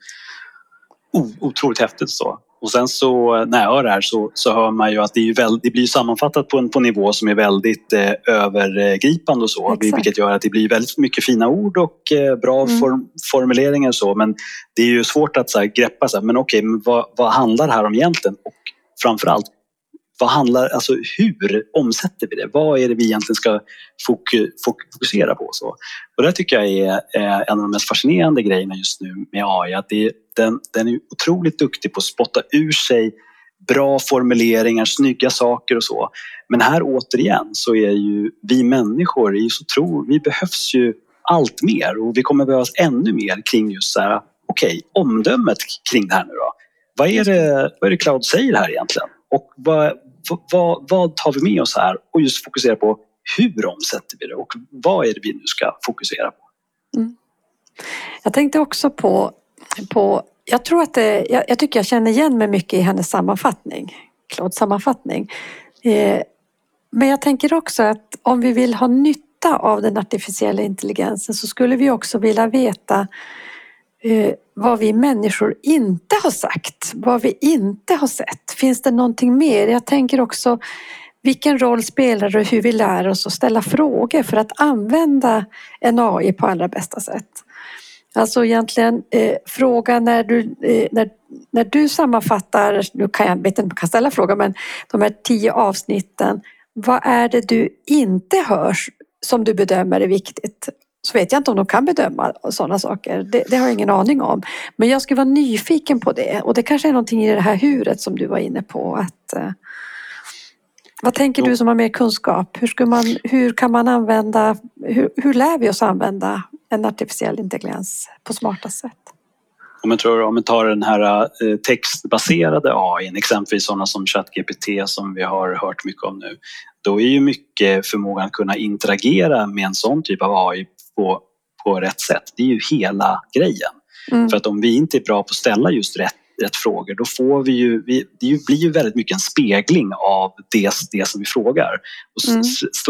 otroligt häftigt. så. Och sen så när jag hör det här så, så hör man ju att det, är väl, det blir sammanfattat på en på nivå som är väldigt eh, övergripande och så. Exakt. Vilket gör att det blir väldigt mycket fina ord och eh, bra mm. form, formuleringar och så. Men det är ju svårt att så här, greppa, så här, men okej, men vad, vad handlar det här om egentligen? Och framförallt, vad handlar, alltså hur omsätter vi det? Vad är det vi egentligen ska fokusera på? Så? Och det tycker jag är en av de mest fascinerande grejerna just nu med AI. Att det, den, den är otroligt duktig på att spotta ur sig bra formuleringar, snygga saker och så. Men här återigen så är ju vi människor, är så tro, vi behövs ju allt mer och vi kommer behövas ännu mer kring just så här, okej, okay, omdömet kring det här nu då. Vad är det, vad är det Cloud säger här egentligen? Och vad, vad, vad tar vi med oss här? Och just fokusera på hur omsätter vi det och vad är det vi nu ska fokusera på? Mm. Jag tänkte också på, på jag tror att det, jag, jag, tycker jag känner igen mig mycket i hennes sammanfattning, Claudes sammanfattning. Eh, men jag tänker också att om vi vill ha nytta av den artificiella intelligensen så skulle vi också vilja veta eh, vad vi människor inte har sagt, vad vi inte har sett. Finns det någonting mer? Jag tänker också vilken roll spelar det hur vi lär oss att ställa frågor för att använda en AI på allra bästa sätt? Alltså egentligen eh, fråga när du, eh, när, när du sammanfattar, nu kan jag vet inte om jag kan ställa frågan, men de här tio avsnitten. Vad är det du inte hörs som du bedömer är viktigt? Så vet jag inte om de kan bedöma sådana saker. Det, det har jag ingen aning om. Men jag skulle vara nyfiken på det och det kanske är någonting i det här huret som du var inne på. Att, eh, vad tänker du som har mer kunskap? Hur, ska man, hur kan man använda, hur, hur lär vi oss använda en artificiell intelligens på smarta sätt? Om jag tror om vi tar den här eh, textbaserade AI, exempelvis sådana som ChatGPT som vi har hört mycket om nu, då är ju mycket förmågan att kunna interagera med en sån typ av AI på, på rätt sätt. Det är ju hela grejen. Mm. För att om vi inte är bra på att ställa just rätt rätt frågor, då får vi ju, vi, det blir ju väldigt mycket en spegling av det, det som vi frågar. Och mm.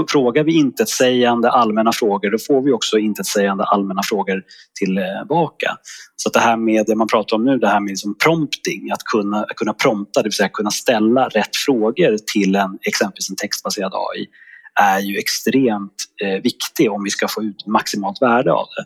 Frågar vi intetsägande allmänna frågor, då får vi också intetsägande allmänna frågor tillbaka. Så det här med det man pratar om nu, det här med liksom prompting, att kunna, kunna prompta, det vill säga kunna ställa rätt frågor till en, exempelvis en textbaserad AI, är ju extremt eh, viktig om vi ska få ut maximalt värde av det.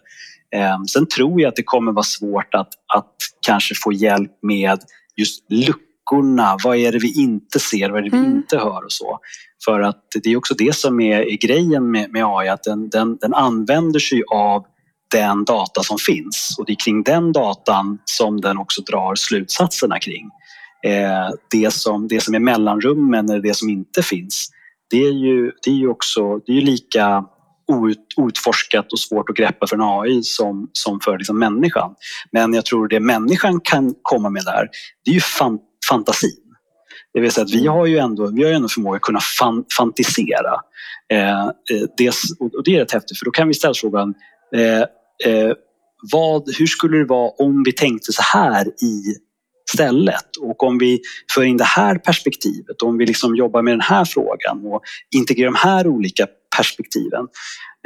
Ehm, sen tror jag att det kommer vara svårt att, att kanske få hjälp med just luckorna. Vad är det vi inte ser? Vad är det vi mm. inte hör och så? För att det är också det som är, är grejen med, med AI, att den, den, den använder sig av den data som finns och det är kring den datan som den också drar slutsatserna kring. Eh, det, som, det som är mellanrummen eller det som inte finns, det är ju, det är ju också det är lika outforskat och svårt att greppa för en AI som, som för liksom människan. Men jag tror det människan kan komma med där, det är ju fan, fantasin. Det vill säga att vi har ju ändå, vi har ju ändå förmåga att kunna fan, fantisera. Eh, eh det, och det är rätt häftigt för då kan vi ställa frågan eh, eh, vad, hur skulle det vara om vi tänkte så här i stället. Och om vi för in det här perspektivet, om vi liksom jobbar med den här frågan och integrerar de här olika perspektiven.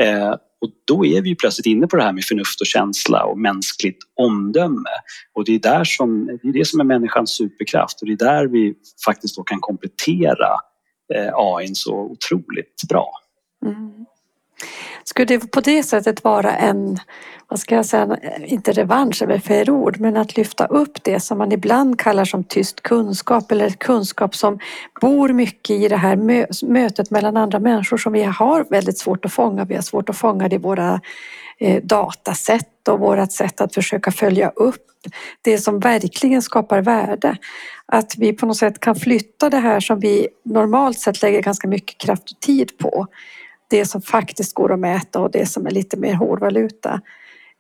Eh, och då är vi plötsligt inne på det här med förnuft och känsla och mänskligt omdöme. Och det är, där som, det är det som är människans superkraft och det är där vi faktiskt då kan komplettera eh, AI så otroligt bra. Mm. Skulle det på det sättet vara en, vad ska jag säga, inte revansch eller fel ord, men att lyfta upp det som man ibland kallar som tyst kunskap eller kunskap som bor mycket i det här mötet mellan andra människor som vi har väldigt svårt att fånga. Vi har svårt att fånga det i våra eh, datasätt och vårt sätt att försöka följa upp det som verkligen skapar värde. Att vi på något sätt kan flytta det här som vi normalt sett lägger ganska mycket kraft och tid på det som faktiskt går att mäta och det som är lite mer hårdvaluta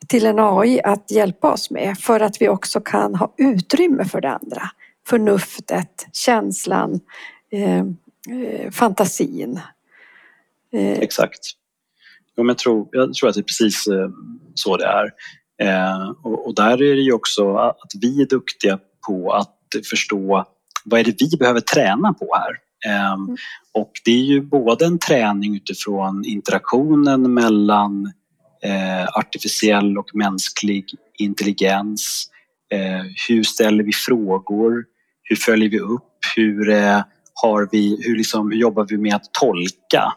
till en AI att hjälpa oss med för att vi också kan ha utrymme för det andra. Förnuftet, känslan, eh, eh, fantasin. Eh. Exakt. Ja, jag, tror, jag tror att det är precis eh, så det är. Eh, och, och, där är det ju också att vi är duktiga på att förstå vad är det vi behöver träna på här? Ehm, mm. Och det är ju både en träning utifrån interaktionen mellan eh, artificiell och mänsklig intelligens. Eh, hur ställer vi frågor? Hur följer vi upp? Hur, eh, har vi, hur, liksom, hur jobbar vi med att tolka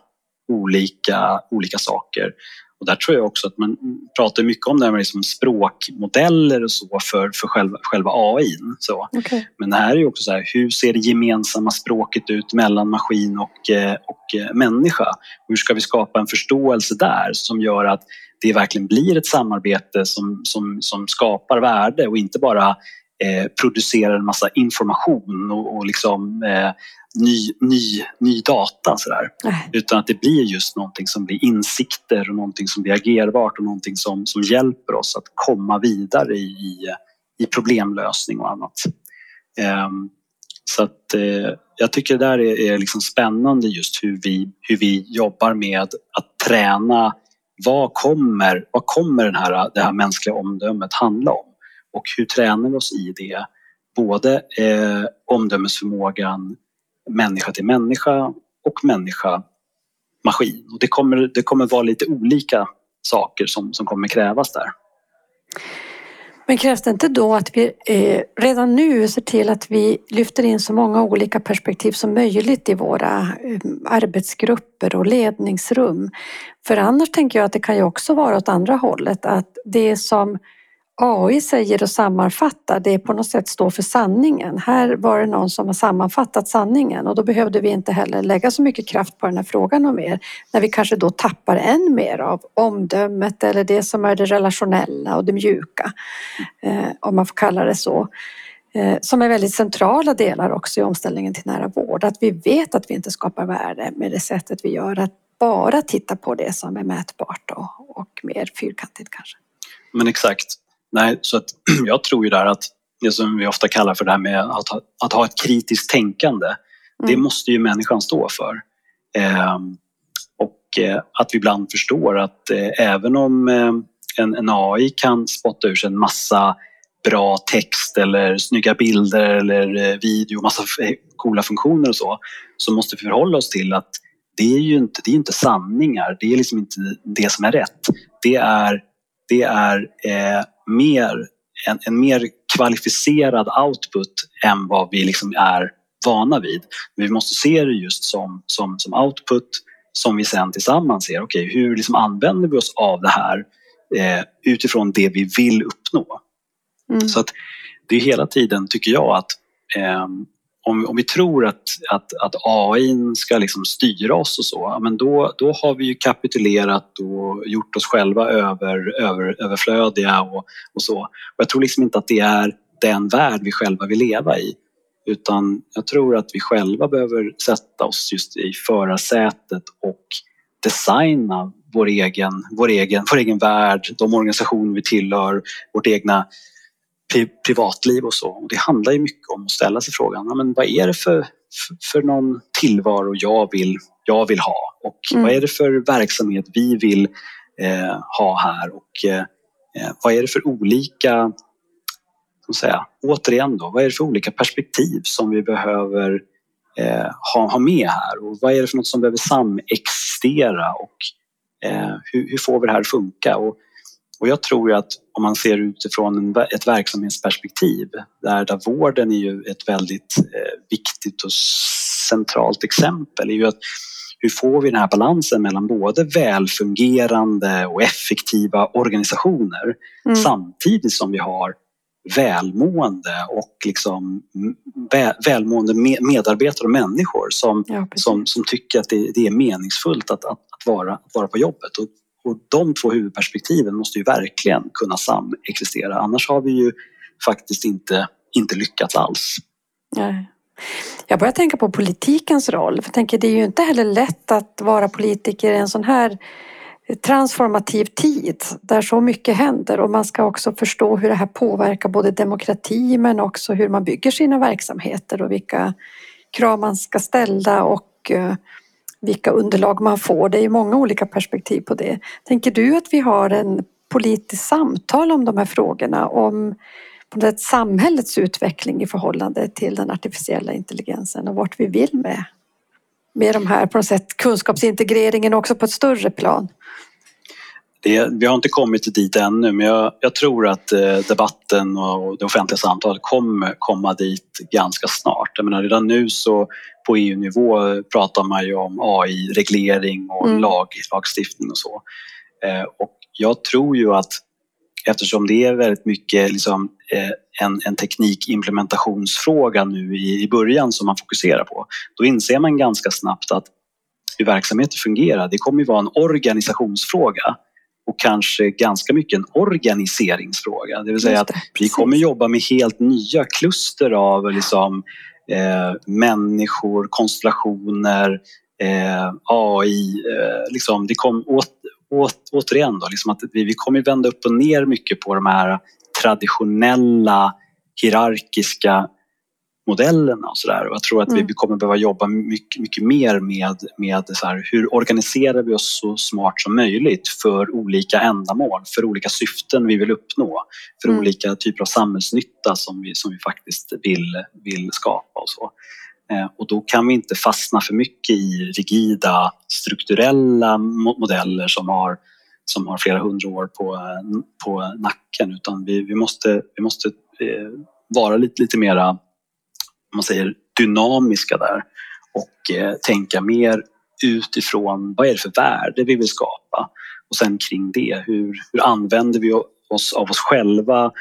olika, olika saker? Och där tror jag också att man pratar mycket om det här med liksom språkmodeller och så för, för själva, själva AI. Så. Okay. Men här är ju också så här, hur ser det gemensamma språket ut mellan maskin och, eh, och eh, människa? Hur ska vi skapa en förståelse där som gör att det verkligen blir ett samarbete som, som, som skapar värde och inte bara eh, producerar en massa information och, och liksom, eh, ny, ny, ny data sådär. Utan att det blir just någonting som blir insikter och någonting som blir agerbart och någonting som, som hjälper oss att komma vidare i, i problemlösning och annat. Um, så att eh, jag tycker det där är, är liksom spännande just hur vi, hur vi jobbar med att träna vad kommer, vad kommer den här, det här mänskliga omdömet handla om? Och hur tränar vi oss i det? Både eh, omdömesförmågan människa till människa och människa maskin. Och det, kommer, det kommer vara lite olika saker som, som kommer krävas där. Men krävs det inte då att vi eh, redan nu ser till att vi lyfter in så många olika perspektiv som möjligt i våra eh, arbetsgrupper och ledningsrum? För annars tänker jag att det kan ju också vara åt andra hållet, att det som AI säger och sammanfattar, det på något sätt står för sanningen. Här var det någon som har sammanfattat sanningen och då behövde vi inte heller lägga så mycket kraft på den här frågan om mer. När vi kanske då tappar än mer av omdömet eller det som är det relationella och det mjuka, eh, om man får kalla det så. Eh, som är väldigt centrala delar också i omställningen till nära vård. Att vi vet att vi inte skapar värde med det sättet vi gör, att bara titta på det som är mätbart och, och mer fyrkantigt kanske. Men exakt. Nej, så att *clears throat* jag tror ju där att det som vi ofta kallar för det här med att ha, att ha ett kritiskt tänkande, mm. det måste ju människan stå för. Eh, och eh, att vi ibland förstår att eh, även om eh, en, en, AI kan spotta ur sig en massa bra text eller snygga bilder eller eh, video, massa coola funktioner och så, så måste vi förhålla oss till att det är ju inte, det är inte sanningar, det är liksom inte det som är rätt. Det är, det är eh, mer, en, en mer kvalificerad output än vad vi liksom är vana vid. Men vi måste se det just som, som, som output som vi sen tillsammans ser, okej okay, hur liksom använder vi oss av det här eh, utifrån det vi vill uppnå. Mm. Så att det är hela tiden, tycker jag, att eh, om, om vi tror att, att, att AI ska liksom styra oss och så, men då, då har vi ju kapitulerat och gjort oss själva över, över, överflödiga och, och så. Och jag tror liksom inte att det är den värld vi själva vill leva i. Utan jag tror att vi själva behöver sätta oss just i förarsätet och designa vår egen, vår, egen, vår egen värld, de organisationer vi tillhör, vårt egna privatliv och så. Och det handlar ju mycket om att ställa sig frågan, ja, men vad är det för, för, för någon tillvaro jag vill, jag vill ha? Och mm. vad är det för verksamhet vi vill eh, ha här? Och eh, eh vad är det för olika, som säga, återigen då, vad är det för olika perspektiv som vi behöver eh, ha, ha med här? Och vad är det för något som behöver samexistera? Och eh, hur, hur får vi det här att funka? Och, och jag tror att om man ser utifrån ett verksamhetsperspektiv där, där vården är ju ett väldigt eh, viktigt och centralt exempel är ju att hur får vi den här balansen mellan både välfungerande och effektiva organisationer mm. samtidigt som vi har välmående och liksom väl, välmående medarbetare och människor som, ja, som, som tycker att det, det är meningsfullt att, att, att, vara, att vara på jobbet. Och, och de två huvudperspektiven måste ju verkligen kunna samexistera annars har vi ju faktiskt inte, inte lyckats alls. Nej. Jag börjar tänka på politikens roll. För jag tänker, det är ju inte heller lätt att vara politiker i en sån här transformativ tid där så mycket händer och man ska också förstå hur det här påverkar både demokrati men också hur man bygger sina verksamheter och vilka krav man ska ställa och eh, vilka underlag man får. Det är många olika perspektiv på det. Tänker du att vi har en politiskt samtal om de här frågorna om på samhällets utveckling i förhållande till den artificiella intelligensen och vart vi vill med, med de här på något sätt kunskapsintegreringen också på ett större plan? Det, vi har inte kommit dit ännu men jag, jag tror att eh, debatten och det offentliga samtalet kommer komma dit ganska snart. Jag menar, redan nu så på EU-nivå pratar man ju om AI-reglering och mm. lag, lagstiftning och så. Eh, och jag tror ju att eftersom det är väldigt mycket liksom, eh, en, en teknikimplementationsfråga nu i, i början som man fokuserar på, då inser man ganska snabbt att hur verksamheter fungerar, det kommer ju vara en organisationsfråga och kanske ganska mycket en organiseringsfråga. Det vill säga att vi kommer jobba med helt nya kluster av liksom, eh, människor, konstellationer, eh, AI. Eh, liksom, det kom, åt, åt, återigen då, liksom att vi, vi kommer vända upp och ner mycket på de här traditionella hierarkiska modellerna och sådär. Jag tror att mm. vi kommer behöva jobba mycket, mycket mer med, med så här, hur organiserar vi oss så smart som möjligt för olika ändamål, för olika syften vi vill uppnå, för mm. olika typer av samhällsnytta som vi, som vi faktiskt vill, vill skapa och så. Eh, och då kan vi inte fastna för mycket i rigida strukturella modeller som har, som har flera hundra år på, på nacken utan vi, vi måste, vi måste eh, vara lite, lite mera man säger, dynamiska där och eh, tänka mer utifrån vad är det för värde vi vill skapa och sen kring det, hur, hur använder vi oss av oss själva,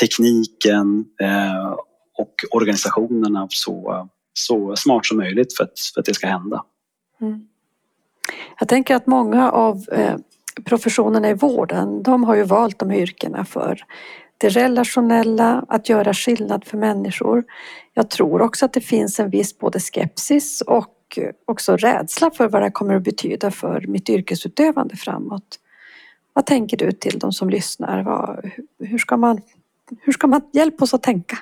tekniken eh, och organisationerna så, så smart som möjligt för att, för att det ska hända. Mm. Jag tänker att många av eh, professionerna i vården, de har ju valt de yrkena för det relationella, att göra skillnad för människor. Jag tror också att det finns en viss både skepsis och också rädsla för vad det kommer att betyda för mitt yrkesutövande framåt. Vad tänker du till de som lyssnar? Vad, hur, ska man, hur ska man hjälpa oss att tänka?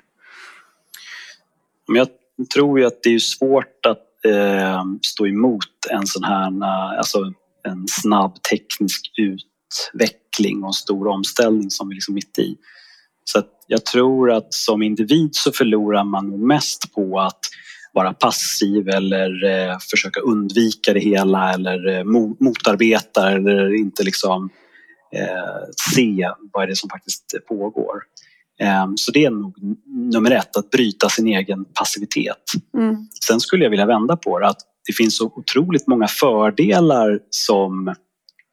Jag tror ju att det är svårt att eh, stå emot en sån här alltså en snabb teknisk utveckling och en stor omställning som vi är liksom mitt i. Så jag tror att som individ så förlorar man nog mest på att vara passiv eller eh, försöka undvika det hela eller eh, motarbeta eller inte liksom eh, se vad är det som faktiskt pågår. Eh, så det är nog nummer ett, att bryta sin egen passivitet. Mm. Sen skulle jag vilja vända på det, att det finns så otroligt många fördelar som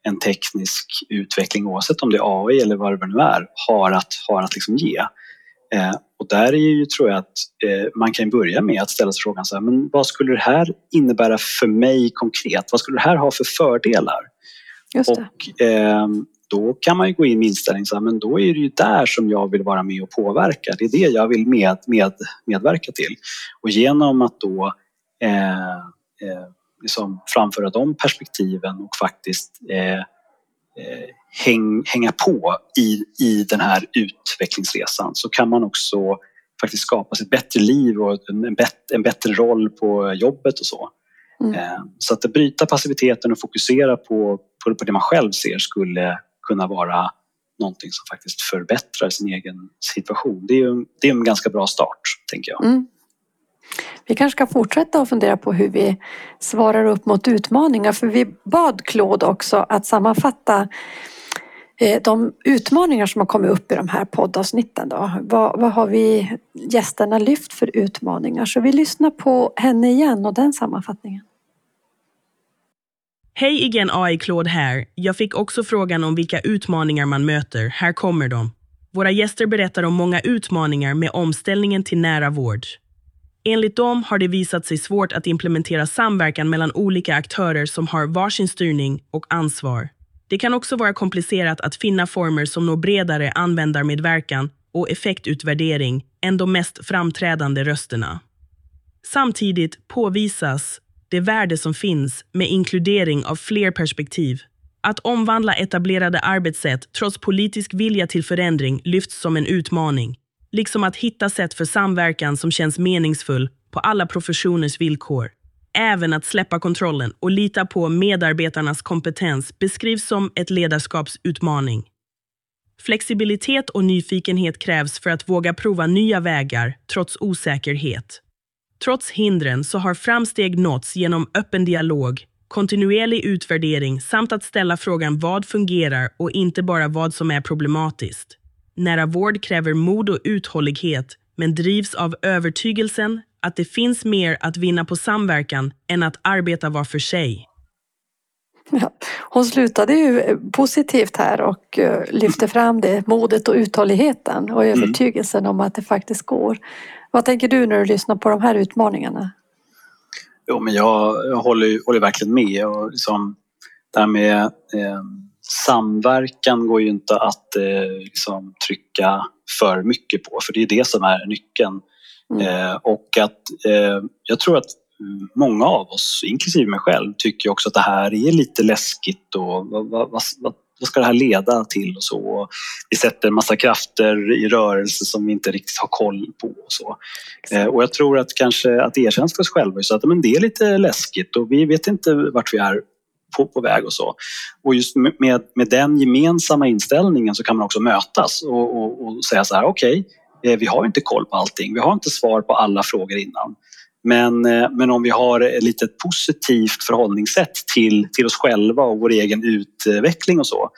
en teknisk utveckling oavsett om det är AI eller vad det nu är har att, har att liksom ge. Eh, och där är ju, tror jag att eh, man kan börja med att ställa sig frågan så här, men vad skulle det här innebära för mig konkret? Vad skulle det här ha för fördelar? Och eh, då kan man ju gå in med inställning så här, men då är det ju där som jag vill vara med och påverka. Det är det jag vill med, med, medverka till. Och genom att då eh, eh liksom framföra de perspektiven och faktiskt eh, eh, häng, hänga på i, i den här utvecklingsresan så kan man också faktiskt skapa sig ett bättre liv och en, bättre, en bättre roll på jobbet och så. Mm. Eh, så att bryta passiviteten och fokusera på, på, på det man själv ser skulle kunna vara någonting som faktiskt förbättrar sin egen situation. Det är, ju, det är en ganska bra start, tänker jag. Mm. Vi kanske ska fortsätta att fundera på hur vi svarar upp mot utmaningar för vi bad Claude också att sammanfatta eh, de utmaningar som har kommit upp i de här poddavsnitten. Då. Vad, vad har vi gästerna lyft för utmaningar? Så vi lyssnar på henne igen och den sammanfattningen. Hej igen AI Claude här. Jag fick också frågan om vilka utmaningar man möter. Här kommer de. Våra gäster berättar om många utmaningar med omställningen till nära vård. Enligt dem har det visat sig svårt att implementera samverkan mellan olika aktörer som har varsin styrning och ansvar. Det kan också vara komplicerat att finna former som når bredare användarmedverkan och effektutvärdering än de mest framträdande rösterna. Samtidigt påvisas det värde som finns med inkludering av fler perspektiv. Att omvandla etablerade arbetssätt trots politisk vilja till förändring lyfts som en utmaning, liksom att hitta sätt för samverkan som känns meningsfull på alla professioners villkor. Även att släppa kontrollen och lita på medarbetarnas kompetens beskrivs som ett ledarskapsutmaning. Flexibilitet och nyfikenhet krävs för att våga prova nya vägar trots osäkerhet. Trots hindren så har framsteg nåtts genom öppen dialog, kontinuerlig utvärdering samt att ställa frågan vad fungerar och inte bara vad som är problematiskt. Nära vård kräver mod och uthållighet men drivs av övertygelsen att det finns mer att vinna på samverkan än att arbeta var för sig. Ja, hon slutade ju positivt här och eh, lyfte fram det, modet och uthålligheten och mm. övertygelsen mm. om att det faktiskt går. Vad tänker du när du lyssnar på de här utmaningarna? Jo, men jag, jag håller, håller verkligen med. Och liksom, det här med eh, samverkan går ju inte att eh, liksom, trycka för mycket på, för det är det som är nyckeln. Mm. Eh, och att eh, jag tror att många av oss, inklusive mig själv, tycker också att det här är lite läskigt och vad, vad, vad, vad ska det här leda till och så. Vi sätter en massa krafter i rörelse som vi inte riktigt har koll på och så. Eh, och jag tror att kanske att erkänna för oss själva så att men det är lite läskigt och vi vet inte vart vi är på, på väg och så. Och just med, med den gemensamma inställningen så kan man också mötas och, och, och säga så här, okej, okay, eh, vi har inte koll på allting. Vi har inte svar på alla frågor innan. Men, eh, men om vi har ett litet positivt förhållningssätt till, till oss själva och vår egen utveckling och så,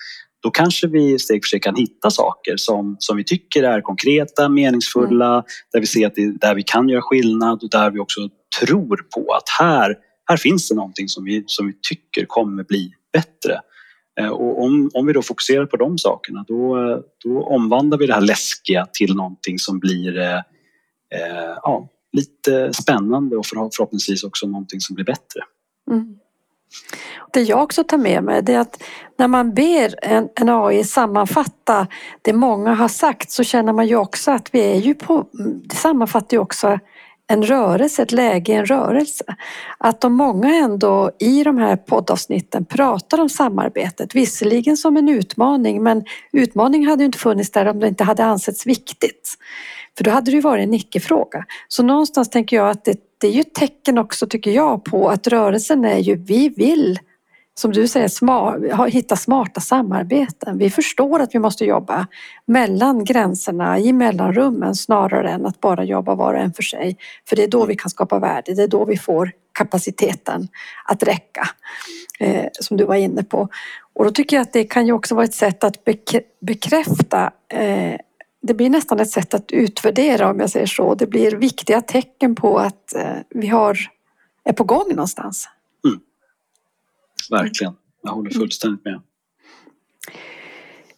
då kanske vi steg för steg kan hitta saker som, som vi tycker är konkreta, meningsfulla, mm. där vi ser att det, där vi kan göra skillnad och där vi också tror på att här, här finns det någonting som vi, som vi tycker kommer bli bättre. Eh, och om, om vi då fokuserar på de sakerna då, då omvandlar vi det här läskiga till någonting som blir eh, eh ja, lite spännande och förhoppningsvis också någonting som blir bättre. Mm. Det jag också tar med mig är att när man ber en, en, AI sammanfatta det många har sagt så känner man ju också att vi är ju på, det sammanfattar ju också en rörelse, ett läge i en rörelse. Att de många ändå i de här poddavsnitten pratar om samarbetet, visserligen som en utmaning men utmaning hade ju inte funnits där om det inte hade ansetts viktigt. För då hade det ju varit en icke-fråga. Så någonstans tänker jag att det, det är ju ett tecken också tycker jag på att rörelsen är ju, vi vill som du säger, smart, hitta smarta samarbeten. Vi förstår att vi måste jobba mellan gränserna, i mellanrummen snarare än att bara jobba var och en för sig. För det är då vi kan skapa värde, det är då vi får kapaciteten att räcka. Eh, som du var inne på. Och då tycker jag att det kan ju också vara ett sätt att bekräfta eh, det blir nästan ett sätt att utvärdera om jag säger så. Det blir viktiga tecken på att eh, vi har, är på gång någonstans. Mm. Verkligen, jag håller fullständigt med.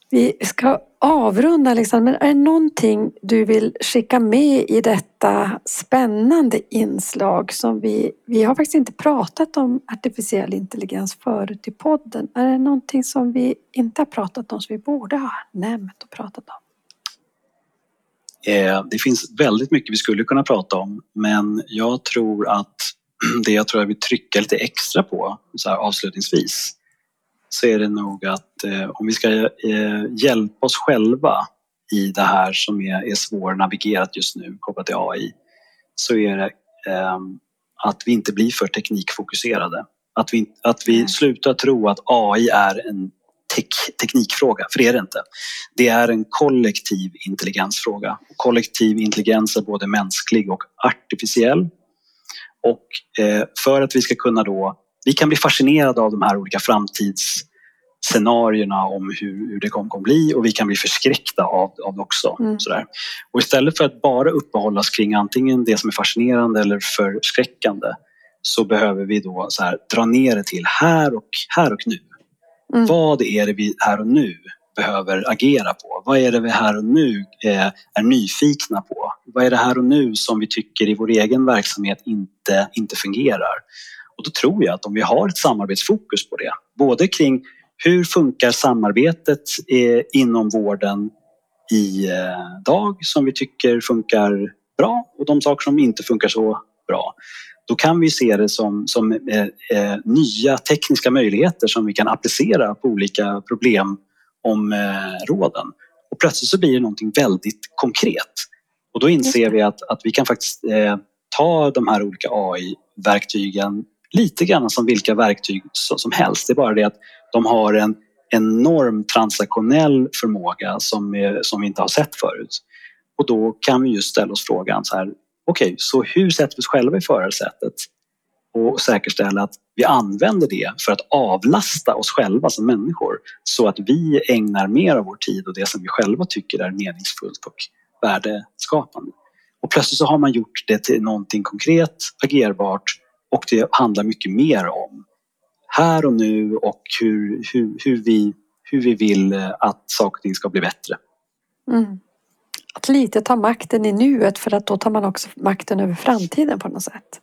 Vi ska avrunda, liksom. men är det någonting du vill skicka med i detta spännande inslag som vi, vi har faktiskt inte pratat om artificiell intelligens förut i podden. Är det någonting som vi inte har pratat om som vi borde ha nämnt och pratat om? Eh, det finns väldigt mycket vi skulle kunna prata om men jag tror att *clears throat* det jag tror jag vill trycka lite extra på så här avslutningsvis så är det nog att eh, om vi ska eh, hjälpa oss själva i det här som är, är svårnavigerat just nu kopplat till AI så är det eh, att vi inte blir för teknikfokuserade. Att vi, att vi slutar tro att AI är en tek teknikfråga, för det är det inte. Det är en kollektiv intelligensfråga. Kollektiv intelligens är både mänsklig och artificiell. Och eh, för att vi ska kunna då, vi kan bli fascinerade av de här olika framtidsscenarierna om hur, hur det kommer bli och vi kan bli förskräckta av, av det också. Mm. Sådär. Och istället för att bara uppehållas kring antingen det som är fascinerande eller förskräckande så behöver vi då så här, dra ner det till här och, här och nu. Mm. Vad är det vi här och nu behöver agera på? Vad är det vi här och nu eh, är nyfikna på? Vad är det här och nu som vi tycker i vår egen verksamhet inte, inte fungerar? Och då tror jag att om vi har ett samarbetsfokus på det, både kring hur funkar samarbetet eh, inom vården i eh, dag som vi tycker funkar bra och de saker som inte funkar så bra. Då kan vi se det som, som eh, nya tekniska möjligheter som vi kan applicera på olika problem problemområden. Och plötsligt så blir det någonting väldigt konkret. Och då inser vi att, att vi kan faktiskt eh, ta de här olika AI-verktygen lite grann som vilka verktyg som helst. Det är bara det att de har en enorm transaktionell förmåga som, är, som vi inte har sett förut. Och då kan vi just ställa oss frågan så här, okej, okay, så hur sätter vi oss själva i förarsätet och säkerställa att vi använder det för att avlasta oss själva som människor så att vi ägnar mer av vår tid och det som vi själva tycker är meningsfullt och värdeskapande. Och plötsligt så har man gjort det till någonting konkret, agerbart och det handlar mycket mer om här och nu och hur, hur, hur, vi, hur vi vill att saker och ting ska bli bättre. Mm. Att lite ta makten i nuet för att då tar man också makten över framtiden på något sätt.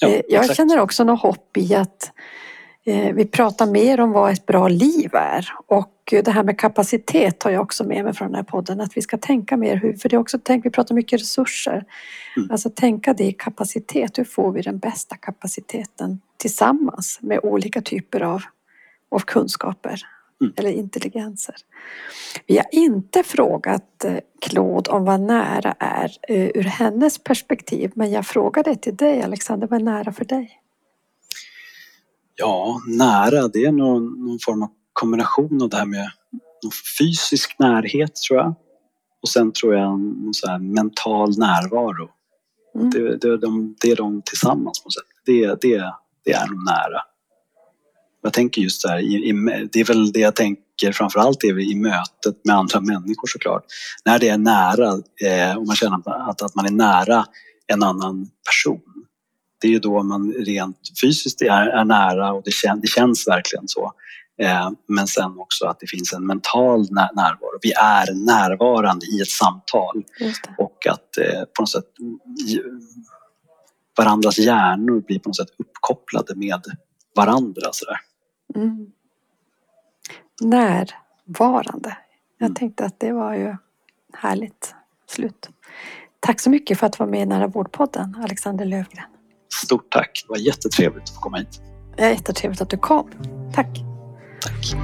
Ja, Eh, Jag exakt. känner också något hopp i att eh, vi pratar mer om vad ett bra liv är. Och det här med kapacitet tar jag också med mig från den här podden. Att vi ska tänka mer hur, för det är också, tänk, vi pratar mycket resurser. Mm. Alltså tänka det i kapacitet. Hur får vi den bästa kapaciteten tillsammans med olika typer av, av kunskaper Mm. eller intelligenser. Vi har inte frågat eh, Claude om vad nära är eh, ur hennes perspektiv. Men jag frågade till dig Alexander, vad är nära för dig? Ja, nära, det är någon, någon form av kombination av det här med någon fysisk närhet tror jag. Och sen tror jag en så mental närvaro. Mm. Det, det, de, det är de tillsammans på något sätt. Det, det, det är nog nära. Jag tänker just där, i, i, det är väl det jag tänker framförallt är i mötet med andra människor såklart. När det är nära eh, och man känner att, att man är nära en annan person. Det är ju då man rent fysiskt är, är nära och det, kän, det känns verkligen så. Eh, men sen också att det finns en mental när, närvaro. Vi är närvarande i ett samtal och att eh, på något sätt varandras hjärnor blir på något sätt uppkopplade med varandra. Så där. Mm. Närvarande. Jag Mm. tänkte att det var ju härligt slut. Tack så mycket för att vara med i Nära vårdpodden, Alexander Lövgren. Stort tack, det var jättetrevligt att få komma hit. Det är jättetrevligt att du kom. Tack. Tack.